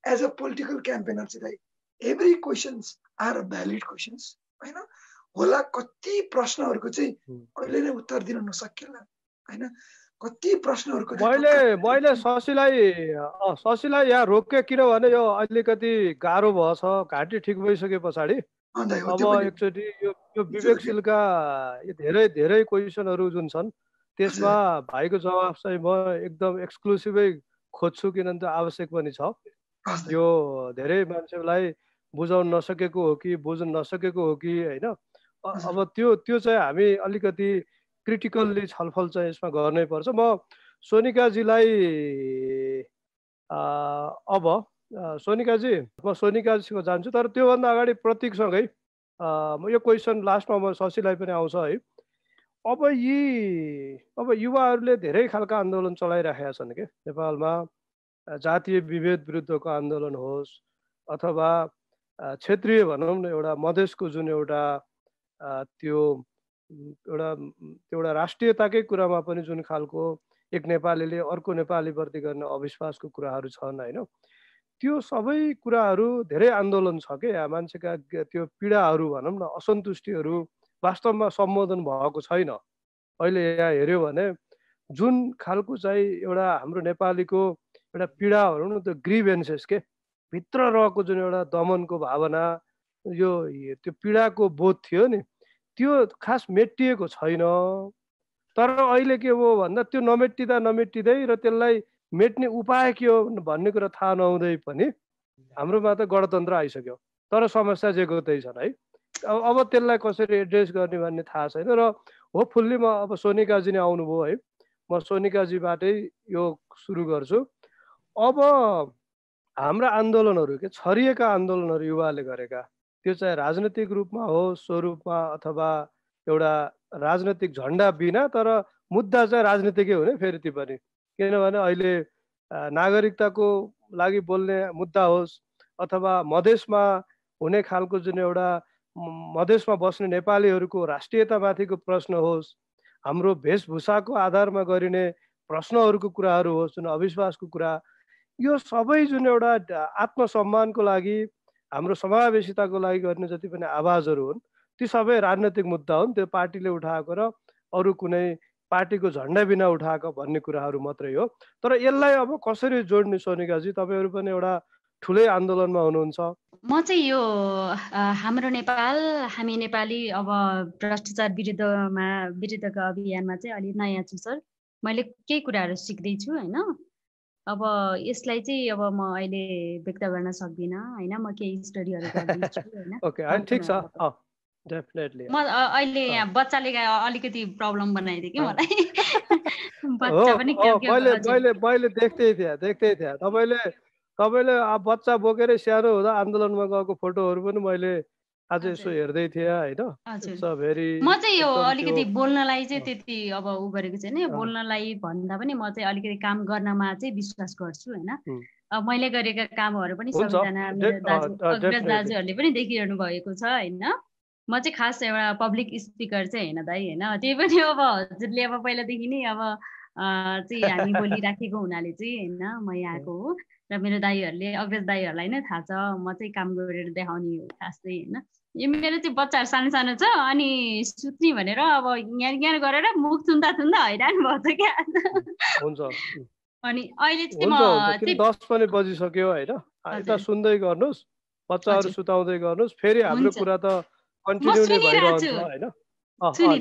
एज अ पोलिटिकल क्याम्पेनर चाहिँ every questions are a valid questions होइन? होला कति प्रश्नहरूको चाहिँ अहिले नै उत्तर दिन नसकिएला होइन? कति प्रश्नहरूको
मैले मैले शशीलाई शशीलाई यहाँ रोकेँ किनभने यो अलिकति गाह्रो भएछ घाँटी ठिक भइसके पछाडि। अब एकचोटि यो यो विवेकशीलका धेरै धेरै क्वेसनहरू जुन छन् त्यसमा भाइको जवाब चाहिँ म एकदम एक्सक्लुसिभै खोज्छु किनभने आवश्यक पनि छ। यो धेरै मान्छेलाई बुझाउन नसकेको हो कि बुझ्न नसकेको हो कि होइन? अब त्यो त्यो चाहिँ हामी अलिकति क्रिटिकल्ली छलफल चाहिँ यसमा गर्नै पर्छ। म सोनिकाजीलाई अब सोनिकाजी म सोनिकाजीको जान्छु तर त्योभन्दा अगाडि प्रतीकसँगै यो क्वेसन लास्टमा म शशीलाई पनि आउँछ है। अब यी अब युवाहरूले धेरै खालका आन्दोलन चलाइराखेका छन् कि? नेपालमा जातीय विभेद विरुद्धको आन्दोलन होस् अथवा क्षेत्रीय भनौँ न एउटा मधेसको जुन एउटा त्यो एउटा एउटा राष्ट्रियताकै कुरामा पनि जुन खालको एक नेपालीले अर्को नेपालीप्रति गर्ने अविश्वासको कुराहरू छन् होइन? त्यो सबै कुराहरू धेरै आन्दोलन छ क्या मान्छेका त्यो पीडाहरू भनौँ न असन्तुष्टिहरू वास्तवमा सम्बोधन भएको छैन। अहिले यहाँ हेऱ्यो भने जुन खालको चाहिँ एउटा हाम्रो नेपालीको एउटा पीडा भनौँ न त्यो ग्रिभेन्सेस के? भित्र रहेको जुन एउटा दमनको भावना यो त्यो पीडाको बोध थियो नि त्यो खास मेटिएको छैन। तर अहिले के हो भन्दा त्यो नमेटिँदा नमेटिँदै र त्यसलाई मेट्ने उपाय के हो भन्ने कुरा थाहा नहुँदै पनि हाम्रोमा त गणतन्त्र आइसक्यो। तर समस्या जेगोतै छन् है। अब अब त्यसलाई कसरी एड्रेस गर्ने भन्ने थाहा छैन र होपफुल्ली म अब सोनिकाजी नै आउनुभयो है। म सोनिकाजीबाटै यो सुरु गर्छु। अब हाम्रा आन्दोलनहरू के? छरिएका आन्दोलनहरू युवाले गरेका। त्यो चाहिँ राजनैतिक रूपमा होस् स्वरूपमा अथवा एउटा राजनैतिक झन्डा बिना तर मुद्दा चाहिँ राजनीतिकै हुने फेरि ती पनि। किनभने अहिले नागरिकताको लागि बोल्ने मुद्दा होस् अथवा मधेसमा हुने खालको जुन एउटा मधेसमा बस्ने नेपालीहरूको राष्ट्रियतामाथिको प्रश्न होस् हाम्रो वेशभूषाको आधारमा गरिने प्रश्नहरूको कुराहरू होस् जुन अविश्वासको कुरा यो सबै जुन एउटा आत्मसम्मानको लागि हाम्रो समावेशिताको लागि गर्ने जति पनि आवाजहरू हुन् ती सबै राजनैतिक मुद्दा हुन्। त्यो पार्टीले उठाएको र अरू कुनै पार्टीको झन्डा बिना उठाएको भन्ने कुराहरू मात्रै हो। तर यसलाई अब कसरी जोड्ने सोनिकाजी तपाईँहरू पनि एउटा ठुलै आन्दोलनमा हुनुहुन्छ।
म चाहिँ यो हाम्रो नेपाल हामी नेपाली अब भ्रष्टाचार विरुद्धमा विरुद्धको अभियानमा चाहिँ अलिक नयाँ छु सर। मैले केही कुराहरू सिक्दैछु होइन? अब यसलाई चाहिँ अब म अहिले व्यक्त गर्न सक्दिनँ होइन? म केही स्टडीहरू गर्दैछु
होइन? <laughs>
म अहिले यहाँ बच्चाले अलिकति प्रब्लम बनाइदियो कि मलाई? <laughs> बच्चा पनि
मैले देख्दै थिएँ देख्दै थिएँ। तपाईँले तपाईँले अब बच्चा बोकेर सानो हुँदा आन्दोलनमा गएको फोटोहरू पनि मैले आज यसो हेर्दै थिएँ होइन? भेरी
म चाहिँ यो अलिकति बोल्नलाई चाहिँ त्यति अब उ गरेको छैन। बोल्नलाई भन्दा पनि म चाहिँ अलिकति काम गर्नमा चाहिँ विश्वास गर्छु होइन? मैले गरेका कामहरू पनि सबैजना अग्रज दाजुहरूले पनि देखिरहनु भएको छ होइन? म चाहिँ खास एउटा पब्लिक स्पिकर चाहिँ होइन दाइ होइन? त्यही पनि अब हजुरले अब पहिलादेखि नै अब चाहिँ हामी बोलिराखेको हुनाले चाहिँ होइन? म यहाँको हो। र मेरो दाईहरूले अग्रज दाईहरूलाई नै थाहा छ म चाहिँ काम गरेर देखाउने हो खास चाहिँ होइन? यो मेरो चाहिँ बच्चाहरू सानो सानो छ अनि सुत्ने भनेर अब यहाँ यहाँ गरेर मुख थुन्दा थुन्दा हैरान भएछ क्या? अनि अहिले चाहिँ म
दस पनि बजिसक्यो होइन? सुन्दै गर्नुहोस् बच्चाहरू सुताउँदै गर्नुहोस् फेरि हाम्रो कुरा त कन्टिन्यू नै भइरहन्छ होइन?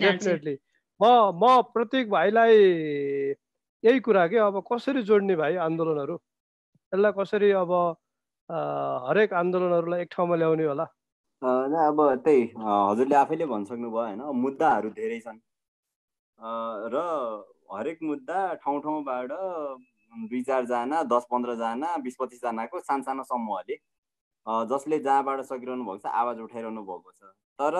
डेफिनेटली म म प्रत्येक भाइलाई यही कुरा के अब कसरी जोड्ने भाइ आन्दोलनहरू? यसलाई कसरी अब हरेक आन्दोलनहरूलाई एक ठाउँमा ल्याउने होला?
अब त्यही हजुरले आफैले भनिसक्नु भयो होइन। मुद्दाहरू धेरै छन्। र हरेक मुद्दा ठाउँ ठाउँबाट दुई चारजना दस पन्ध्रजना बिस पच्चिसजनाको सानसानो समूहले जसले जहाँबाट सकिरहनु भएको छ आवाज उठाइरहनु भएको छ। तर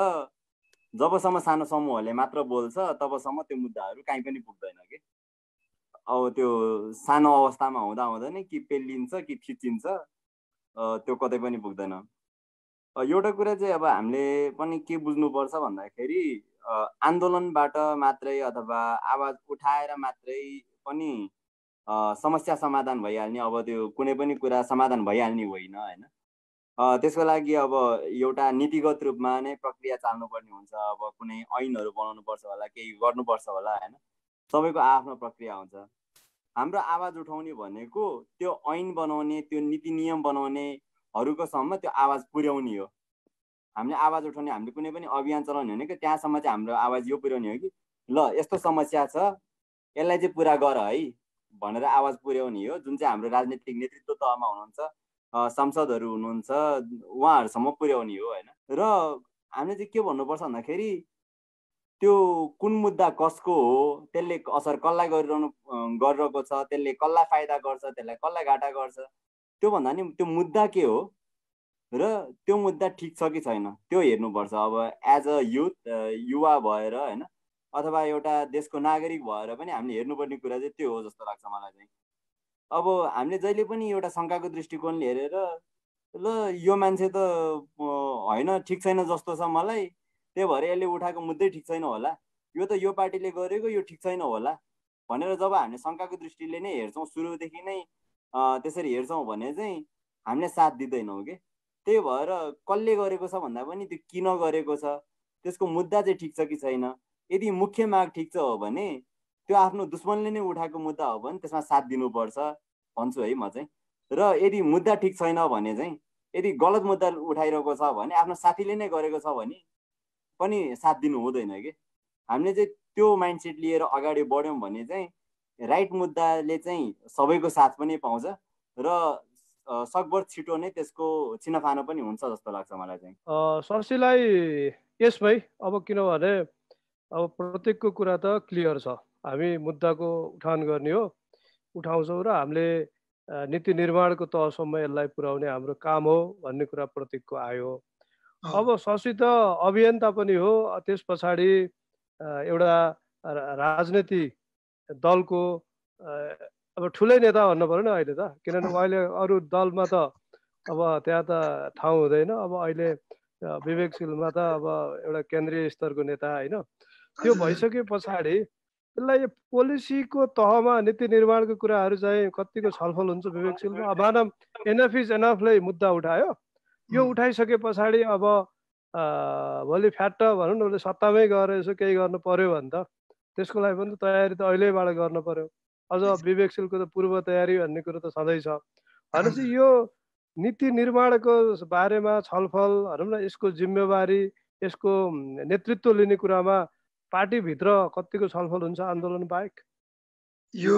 जबसम्म सानो समूहले मात्र बोल्छ तबसम्म त्यो मुद्दाहरू कहीँ पनि पुग्दैन कि? अब त्यो सानो अवस्थामा हुँदा हुँदा नै कि पेलिन्छ कि थिचिन्छ त्यो कतै पनि पुग्दैन एउटा कुरा चाहिँ अब हामीले पनि के बुझ्नुपर्छ भन्दाखेरि आन्दोलनबाट मात्रै अथवा आवाज उठाएर मात्रै पनि समस्या समाधान भइहाल्ने अब त्यो कुनै पनि कुरा समाधान भइहाल्ने होइन होइन त्यसको लागि अब एउटा नीतिगत रूपमा नै प्रक्रिया चाल्नुपर्ने हुन्छ अब कुनै ऐनहरू बनाउनु पर्छ होला केही गर्नुपर्छ होला होइन सबैको आफ्नो प्रक्रिया हुन्छ। हाम्रो आवाज उठाउने भनेको त्यो ऐन बनाउने त्यो नीति नियम बनाउनेहरूको सम्म त्यो आवाज पुर्याउने हो। हामीले आवाज उठाउने हामीले कुनै पनि अभियान चलाउने हो कि त्यहाँसम्म चाहिँ हाम्रो आवाज यो पुर्याउने हो कि ल यस्तो समस्या छ यसलाई चाहिँ पुरा गर है भनेर आवाज पुर्याउने हो। जुन चाहिँ हाम्रो राजनीतिक नेतृत्व तहमा हुनुहुन्छ सांसदहरू हुनुहुन्छ उहाँहरूसम्म पुर्याउने हो होइन। र हामीले चाहिँ के भन्नुपर्छ भन्दाखेरि त्यो कुन मुद्दा कसको हो त्यसले असर कसलाई गरिरहनु गरिरहेको छ त्यसले कसलाई फाइदा गर्छ त्यसलाई कसलाई घाटा गर्छ त्योभन्दा नि त्यो मुद्दा के हो? र त्यो मुद्दा ठिक छ कि छैन त्यो हेर्नुपर्छ। अब एज अ युथ युवा भएर होइन अथवा एउटा देशको नागरिक भएर पनि हामीले हेर्नुपर्ने कुरा चाहिँ त्यो हो जस्तो लाग्छ मलाई चाहिँ। अब हामीले जहिले पनि एउटा शङ्काको दृष्टिकोणले हेरेर ल यो मान्छे त होइन ठिक छैन जस्तो छ मलाई त्यही भएर यसले उठाएको मुद्दै ठिक छैन होला। यो त यो पार्टीले गरेको यो ठिक छैन होला। भनेर जब हामीले शङ्काको दृष्टिले नै हेर्छौँ सुरुदेखि नै त्यसरी हेर्छौँ भने चाहिँ हामीले साथ दिँदैनौँ कि? त्यही भएर कसले गरेको छ भन्दा पनि त्यो किन गरेको छ त्यसको मुद्दा चाहिँ ठिक छ कि छैन? यदि मुख्य माग ठिक छ हो भने त्यो आफ्नो दुश्मनले नै उठाएको मुद्दा हो भने त्यसमा साथ दिनुपर्छ भन्छु है म चाहिँ। र यदि मुद्दा ठिक छैन भने चाहिँ यदि गलत मुद्दा उठाइरहेको छ भने आफ्नो साथीले नै गरेको छ भने पनि साथ दिनु हुँदैन कि? हामीले चाहिँ त्यो माइन्डसेट लिएर अगाडि बढ्यौँ भने चाहिँ राइट मुद्दाले चाहिँ सबैको साथ पनि पाउँछ र सकभर छिटो नै त्यसको छिनफानो पनि हुन्छ जस्तो लाग्छ मलाई चाहिँ।
सरसीलाई यस भाइ अब किनभने अब प्रत्येकको कुरा त क्लियर छ। हामी मुद्दाको उठान गर्ने हो उठाउँछौँ र हामीले नीति निर्माणको तहसम्म यसलाई पुर्याउने हाम्रो काम हो भन्ने कुरा प्रतीकको आयो। अब शशी त अभियन्ता पनि हो। त्यस पछाडि एउटा राजनीति दलको अब ठुलै नेता भन्नु पऱ्यो नि अहिले त। किनभने अहिले अरू दलमा त अब त्यहाँ त ठाउँ हुँदैन। अब अहिले विवेकशीलमा त अब एउटा केन्द्रीय स्तरको नेता होइन। त्यो भइसके पछाडि यसलाई पोलिसीको तहमा नीति निर्माणको कुराहरू चाहिँ कतिको छलफल हुन्छ विवेकशीलमा मानव एनएफ इज एनएफलाई मुद्दा उठायो। यो उठाइसके पछाडि अब भोलि फ्याट भनौँ न उसले सत्तामै गएर यसो केही गर्नु पर्यो भने त त्यसको लागि पनि त तयारी त अहिलेबाट गर्नु पर्यो। अझ विवेकशीलको त पूर्व तयारी भन्ने कुरो त सधैँ छ। भनेपछि यो नीति निर्माणको बारेमा छलफल भनौँ न यसको जिम्मेवारी यसको नेतृत्व लिने कुरामा पार्टीभित्र कतिको छलफल हुन्छ आन्दोलन बाहेक?
यो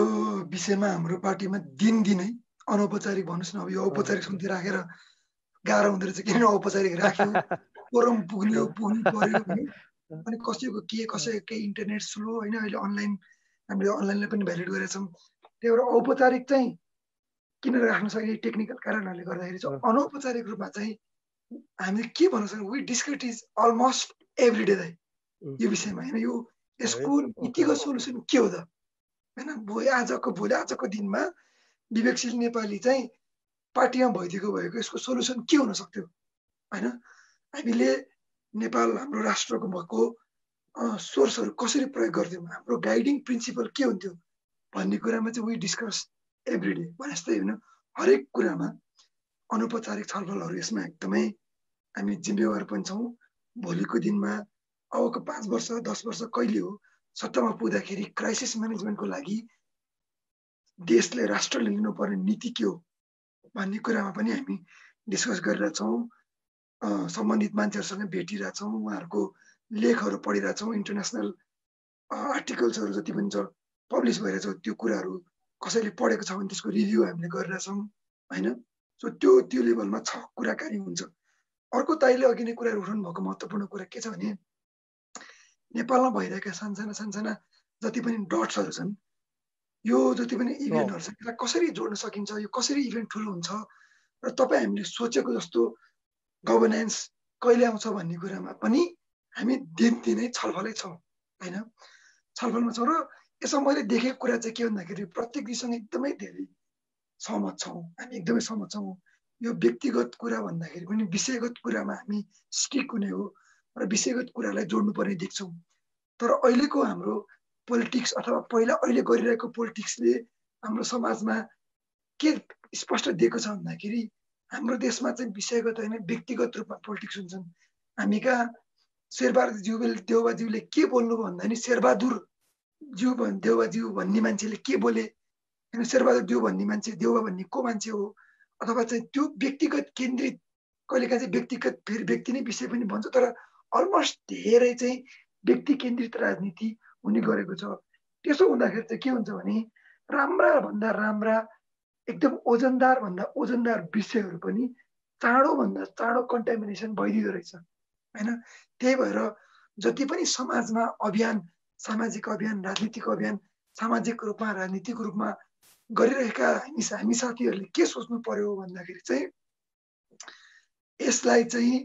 विषयमा हाम्रो पार्टीमा दिनदिनै अनौपचारिक भन्नुहोस् न अब यो औपचारिक समिति राखेर गाह्रो हुँदो रहेछ किन औपचारिक राख्यो। <laughs> फोरम पुग्ने पुग्नु पर्यो अनि कसैको के कसैको केही इन्टरनेट स्लो होइन अहिले अनलाइन हामीले अनलाइनलाई पनि भ्यालिड गरेका छौँ। त्यही भएर औपचारिक चाहिँ किन राख्न सक्ने टेक्निकल कारणहरूले गर्दाखेरि चाहिँ अनौपचारिक रूपमा चाहिँ हामीले के भन्न सक्छौँ we discussed is almost every day दाइ यो विषयमा होइन। यो यसको नीतिगत सोल्युसन के हो त? होइन भोलि आजको भोलि आजको दिनमा विवेकशील नेपाली चाहिँ पार्टीमा भइदिएको भएको यसको सोल्युसन के हुन सक्थ्यो? होइन? हामीले नेपाल हाम्रो राष्ट्रको भएको सोर्सहरू कसरी प्रयोग गर्थ्यौँ? हाम्रो गाइडिङ प्रिन्सिपल के हुन्थ्यो? भन्ने कुरामा चाहिँ वी डिस्कस एभ्री डे भने जस्तै होइन हरेक कुरामा अनौपचारिक छलफलहरू यसमा एकदमै हामी जिम्मेवार पनि छौँ। भोलिको दिनमा अबको पाँच वर्ष दस वर्ष कहिले हो? सत्तामा पुग्दाखेरि क्राइसिस म्यानेजमेन्टको लागि देशले राष्ट्रले लिनुपर्ने नीति के हो? भन्ने कुरामा पनि हामी डिस्कस गरिरहेछौँ। सम्बन्धित मान्छेहरूसँग भेटिरहेछौँ उहाँहरूको लेखहरू पढिरहेछौँ इन्टरनेसनल आर्टिकल्सहरू जति पनि छ पब्लिस भइरहेछ त्यो कुराहरू कसैले पढेको छ भने त्यसको रिभ्यू हामीले गरिरहेछौँ होइन? सो त्यो त्यो लेभलमा छ कुराकानी हुन्छ। अर्को ताइले अघि नै कुराहरू उठाउनु भएको महत्त्वपूर्ण कुरा के छ भने नेपालमा भइरहेका सानसाना सानसाना जति पनि डट्सहरू छन् यो जति पनि इभेन्टहरू छ यसलाई कसरी जोड्न सकिन्छ यो कसरी इभेन्ट ठुलो हुन्छ र तपाईँ हामीले सोचेको जस्तो गभर्नेन्स कहिले आउँछ भन्ने कुरामा पनि हामी दिनदिनै छलफलै छौँ होइन? छलफलमा छौँ र यसमा मैले देखेको कुरा चाहिँ के भन्दाखेरि प्रत्येक दिसँग एकदमै धेरै सहमत छौँ हामी एकदमै सहमत छौँ। यो व्यक्तिगत कुरा भन्दाखेरि पनि विषयगत कुरामा हामी स्टिक हुने हो र विषयगत कुरालाई जोड्नुपर्ने देख्छौँ। तर अहिलेको हाम्रो पोलिटिक्स अथवा पहिला अहिले गरिरहेको पोलिटिक्सले हाम्रो समाजमा के स्पष्ट दिएको छ भन्दाखेरि हाम्रो देशमा चाहिँ विषयगत होइन व्यक्तिगत रूपमा पोलिटिक्स हुन्छन्। हामी कहाँ शेरबहादुर ज्यू देउबाज्यूले के बोल्नु भन्दा नि शेरबहादुर ज्यू देउबाज्यू भन्ने मान्छेले के बोले? होइन शेरबहादुर देउ भन्ने मान्छे देउबा भन्ने को मान्छे हो? अथवा चाहिँ त्यो व्यक्तिगत केन्द्रित कहिलेकाहीँ चाहिँ व्यक्तिगत फेरि व्यक्ति नै विषय पनि भन्छ तर अलमोस्ट धेरै चाहिँ व्यक्ति केन्द्रित राजनीति हुने गरेको छ। त्यसो हुँदाखेरि चाहिँ के हुन्छ भने राम्रा भन्दा राम्रा एकदम ओजनदार भन्दा ओजनदार विषयहरू पनि चाँडोभन्दा चाँडो कन्टामिनेसन भइदिँदो रहेछ। होइन? त्यही भएर जति पनि समाजमा अभियान सामाजिक अभियान राजनीतिक अभियान सामाजिक रूपमा राजनीतिक रूपमा गरिरहेका हामी हामी साथीहरूले के सोच्नु पर्यो भन्दाखेरि चाहिँ यसलाई चाहिँ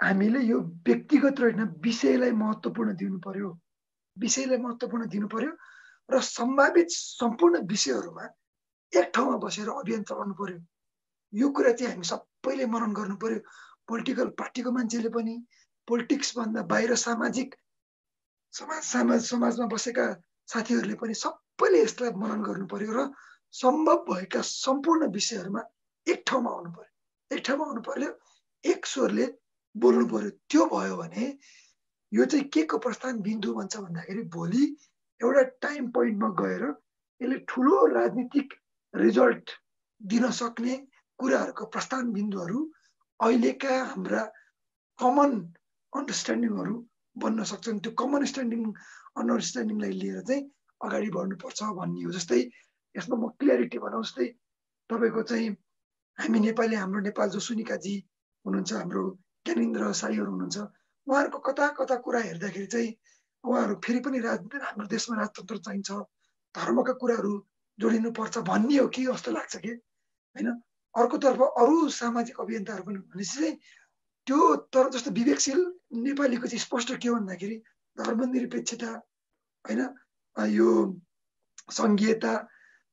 हामीले यो व्यक्तिगत होइन विषयलाई महत्त्वपूर्ण दिनु पर्यो। विषयलाई महत्त्वपूर्ण दिनु पर्यो र सम्भावित सम्पूर्ण विषयहरूमा एक ठाउँमा बसेर अभियान चलाउनु पर्यो यो कुरा चाहिँ हामी सबैले मनन गर्नु पर्यो पोलिटिकल पार्टीको मान्छेले पनि पोलिटिक्सभन्दा बाहिर सामाजिक समाज समाज समाजमा बसेका साथीहरूले पनि सबैले यसलाई मनन गर्नु पर्यो र सम्भव भएका सम्पूर्ण विषयहरूमा एक ठाउँमा आउनु पर्यो एक ठाउँमा आउनु पर्यो एक स्वरले बोल्नु पर्यो त्यो भयो भने यो चाहिँ के को प्रस्थान बिन्दु भन्छ भन्दाखेरि भोलि एउटा टाइम पोइन्टमा गएर यसले ठुलो राजनीतिक रिजल्ट दिन सक्ने कुराहरूको प्रस्थान बिन्दुहरू अहिलेका हाम्रा कमन अन्डरस्ट्यान्डिङहरू बन्न सक्छन्। त्यो कमन स्ट्यान्डिङ अन्डरस्ट्यान्डिङलाई लिएर चाहिँ अगाडि बढ्नुपर्छ भन्ने हो जस्तै यसमा म क्लियरिटी भनौँ जस्तै तपाईँको चाहिँ हामी नेपाली हाम्रो नेपाल जो सुनिकाजी हुनुहुन्छ हाम्रो ज्ञानेन्द्र साईहरू हुनुहुन्छ उहाँहरूको कता कता कुरा हेर्दाखेरि चाहिँ उहाँहरू फेरि पनि राज हाम्रो देशमा राजतन्त्र चाहिन्छ धर्मका कुराहरू जोडिनुपर्छ भन्ने हो कि जस्तो लाग्छ कि? होइन? अर्कोतर्फ अरू सामाजिक अभियन्ताहरू पनि भनेपछि चाहिँ त्यो तर जस्तो विवेकशील नेपालीको चाहिँ स्पष्ट के हो भन्दाखेरि धर्मनिरपेक्षता होइन? यो सङ्घीयता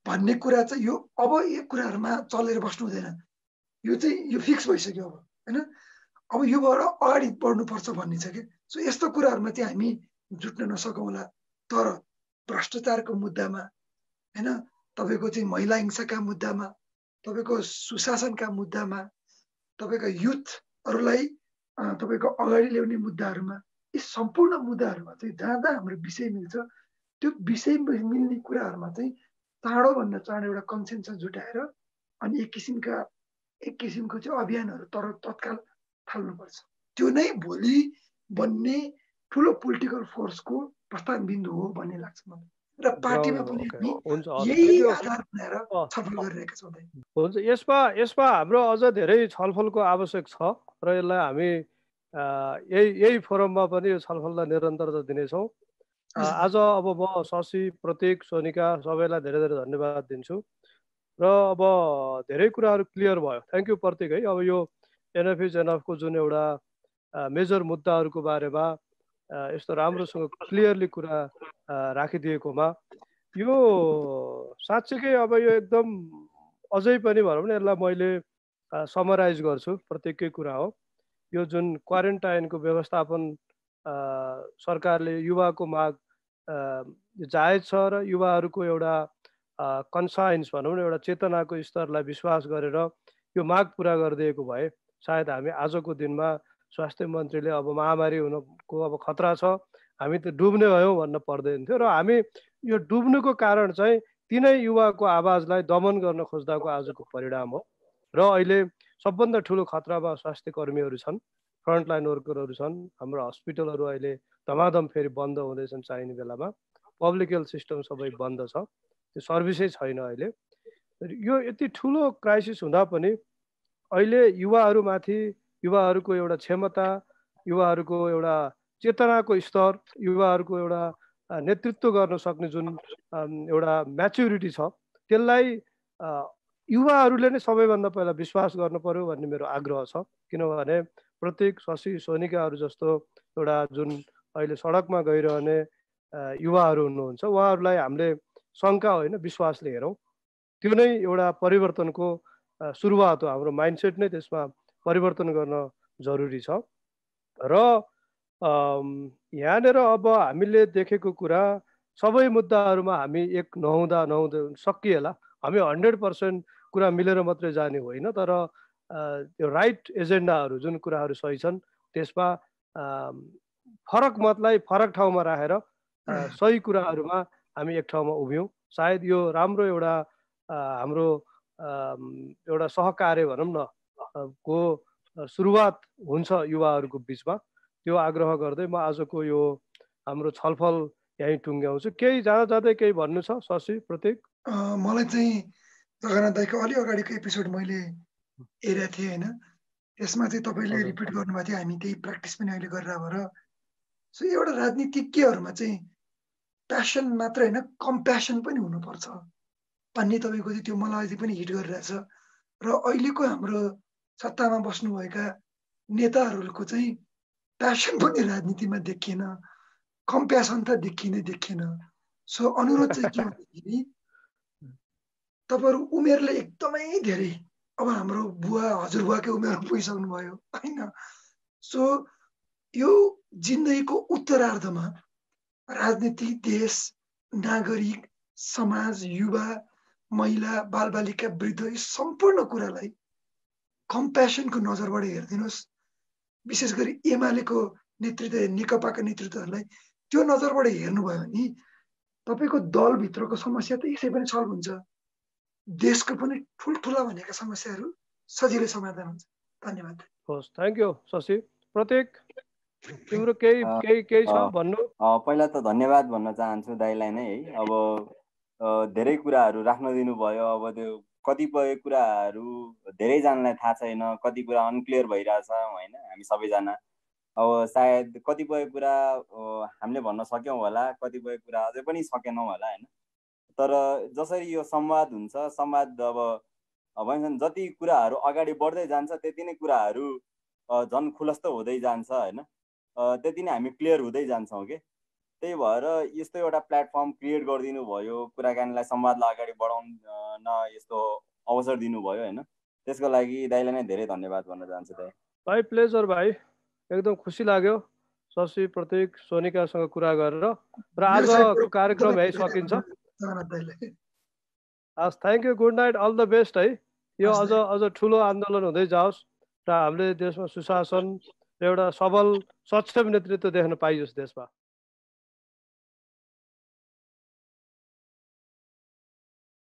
भन्ने कुरा चाहिँ यो अब यो कुराहरूमा चलेर बस्नु हुँदैन। यो चाहिँ यो फिक्स भइसक्यो अब होइन? अब योबाट अगाडि बढ्नुपर्छ भन्ने छ कि? सो यस्तो कुराहरूमा चाहिँ हामी जुट्न नसकौँला। तर भ्रष्टाचारको मुद्दामा होइन? तपाईँको चाहिँ महिला हिंसाका मुद्दामा तपाईँको सुशासनका मुद्दामा तपाईँको युथहरूलाई तपाईँको अगाडि ल्याउने मुद्दाहरूमा यी सम्पूर्ण मुद्दाहरूमा चाहिँ जहाँ जहाँ हाम्रो विषय मिल्छ त्यो विषय मिल्ने कुराहरूमा चाहिँ चाँडोभन्दा चाँडो एउटा कन्सेन्सस जुटाएर अनि एक किसिमका एक किसिमको चाहिँ अभियानहरू तर तत्काल थाल्नुपर्छ। त्यो नै भोलि बन्ने ठुलो पोलिटिकल फोर्सको प्रस्थान बिन्दु हो भन्ने लाग्छ मलाई। र पार्टीमा पनि यही आधार बनाएर छलफल गरिरहेका छौँ
हुन्छ यसमा यसमा हाम्रो अझ धेरै छलफलको आवश्यक छ र यसलाई हामी यही यही फोरममा पनि यो छलफललाई निरन्तरता दिनेछौँ। आज अब म शशी प्रतीक सोनिका सबैलाई धेरै धेरै धन्यवाद दिन्छु। र अब धेरै कुराहरू क्लियर भयो। थ्याङ्क यू प्रतीक है। अब यो एनएफ इज एनएफको जुन एउटा मेजर मुद्दाहरूको बारेमा यस्तो राम्रोसँग क्लियरली कुरा राखिदिएकोमा यो साँच्चीकै अब यो एकदम अझै पनि भनौँ भने यसलाई मैले समराइज गर्छु प्रत्येकै कुरा हो। यो जुन क्वारेन्टाइनको व्यवस्थापन सरकारले युवाको माग जायज छ र युवाहरूको एउटा कन्साइन्स भनौँ न एउटा चेतनाको स्तरलाई विश्वास गरेर यो माग पुरा गरिदिएको भए सायद हामी आजको दिनमा स्वास्थ्य मन्त्रीले अब महामारी हुनुको अब खतरा छ हामी त डुब्ने भयौँ भन्न पर्दैन थियो। र हामी यो डुब्नुको कारण चाहिँ तिनै युवाको आवाजलाई दमन गर्न खोज्दाको आजको परिणाम हो। र अहिले सबभन्दा ठुलो खतरामा स्वास्थ्य कर्मीहरू छन् फ्रन्टलाइन वर्करहरू छन् हाम्रो हस्पिटलहरू अहिले धमाधम फेरि बन्द हुँदैछन् चाहिने बेलामा। पब्लिक हेल्थ सिस्टम सबै बन्द छ त्यो सर्भिसै छैन अहिले। यो यति ठुलो क्राइसिस हुँदा पनि अहिले युवाहरूमाथि युवाहरूको एउटा क्षमता युवाहरूको एउटा चेतनाको स्तर युवाहरूको एउटा नेतृत्व गर्न सक्ने जुन एउटा म्याच्युरिटी छ त्यसलाई युवाहरूले नै सबैभन्दा पहिला विश्वास गर्नु पर्यो भन्ने मेरो आग्रह छ। किनभने प्रत्येक शशी सोनिकाहरू जस्तो एउटा जुन अहिले सडकमा गइरहने युवाहरू हुनुहुन्छ उहाँहरूलाई हामीले शङ्का होइन विश्वासले हेरौँ। त्यो नै एउटा परिवर्तनको सुरुवात हो हाम्रो माइन्डसेट नै त्यसमा परिवर्तन गर्न जरुरी छ। र यहाँनिर अब हामीले देखेको कुरा सबै मुद्दाहरूमा हामी एक नहुँदा नहुँदा सकिएला। हामी हन्ड्रेड पर्सेन्ट कुरा मिलेर मात्रै जाने होइन तर त्यो राइट एजेन्डाहरू जुन कुराहरू सही छन् त्यसमा फरक मतलाई फरक ठाउँमा राखेर सही कुराहरूमा हामी एक ठाउँमा उभियौँ। सायद यो राम्रो एउटा हाम्रो एउटा सहकार्य भनौँ न को सुरुवात हुन्छ युवाहरूको बिचमा त्यो आग्रह गर्दै म आजको यो हाम्रो छलफल यहीँ टुङ्ग्याउँछु। केही जाँदा जाँदै केही भन्नु छ शशी प्रतीक?
मलाई चाहिँ जगन्नाथ दाईको अलि अगाडिको एपिसोड मैले हेरेको थिएँ होइन। त्यसमा चाहिँ तपाईँले रिपिट गर्नुभएको थियो हामी त्यही प्र्याक्टिस पनि अहिले गरेर भएर। सो एउटा राजनीतिज्ञहरूमा चाहिँ प्यासन मात्र होइन कम्प्यासन पनि हुनुपर्छ। भन्ने तपाईँको चाहिँ त्यो मलाई अझै पनि हिट गरिरहेछ। र अहिलेको हाम्रो सत्तामा बस्नुभएका नेताहरूको चाहिँ प्यासन पनि राजनीतिमा देखिएन कम्प्यासन त देखिनै देखिएन। सो अनुरोध चाहिँ के भन्दाखेरि तपाईँहरू उमेरले एकदमै धेरै अब हाम्रो बुवा हजुरबुवाकै उमेरमा पुगिसक्नु भयो होइन? सो यो जिन्दगीको उत्तरार्धमा राजनीति देश नागरिक समाज युवा महिला बालबालिका वृद्ध यो सम्पूर्ण कुरालाई कम्प्यासनको नजरबाट हेरिदिनुहोस्। विशेष गरी एमालेको नेतृत्व नेकपाका नेतृत्वहरूलाई त्यो नजरबाट हेर्नुभयो भने तपाईँको दलभित्रको समस्या त यसै पनि सल्भ हुन्छ। देशको पनि ठुल्ठुला भनेका समस्याहरू सजिलै समाधान हुन्छ। धन्यवाद।
हस् थ्याङ्क यू शशी। प्रत्येक तिम्रो केही केही केही छ भन्नु?
पहिला त धन्यवाद भन्न चाहन्छु दाईलाई नै। है अब धेरै कुराहरू राख्न दिनुभयो। अब त्यो कतिपय कुराहरू धेरैजनालाई थाहा छैन कति कुरा अनक्लियर भइरहेछ होइन हामी सबैजना। अब सायद कतिपय कुरा हामीले भन्न सक्यौँ होला कतिपय कुरा अझै पनि सकेनौँ होला होइन। तर जसरी यो संवाद हुन्छ संवाद अब भन्छन् जति कुराहरू अगाडि बढ्दै जान्छ त्यति नै कुराहरू झन् खुलस्त हुँदै जान्छ होइन। त्यति नै हामी क्लियर हुँदै जान्छौँ कि त्यही भएर यस्तो एउटा प्लेटफर्म क्रिएट गरिदिनु भयो कुराकानीलाई संवादलाई अगाडि बढाउन यस्तो अवसर दिनुभयो होइन? त्यसको लागि दाइलाई नै धेरै धन्यवाद भन्न चाहन्छु दाइ
भाइ प्लेजर भाइ। एकदम खुसी लाग्यो। शशी प्रतीक सोनिकासँग कुरा गरेर र आजको <laughs> कार्यक्रम है सकिन्छ हस् thank you good night all the best है। यो अझ अझ ठुलो आन्दोलन हुँदै जाओस् र हामीले देशमा सुशासन र एउटा सबल सक्षम नेतृत्व देख्न पाइयोस् देशमा।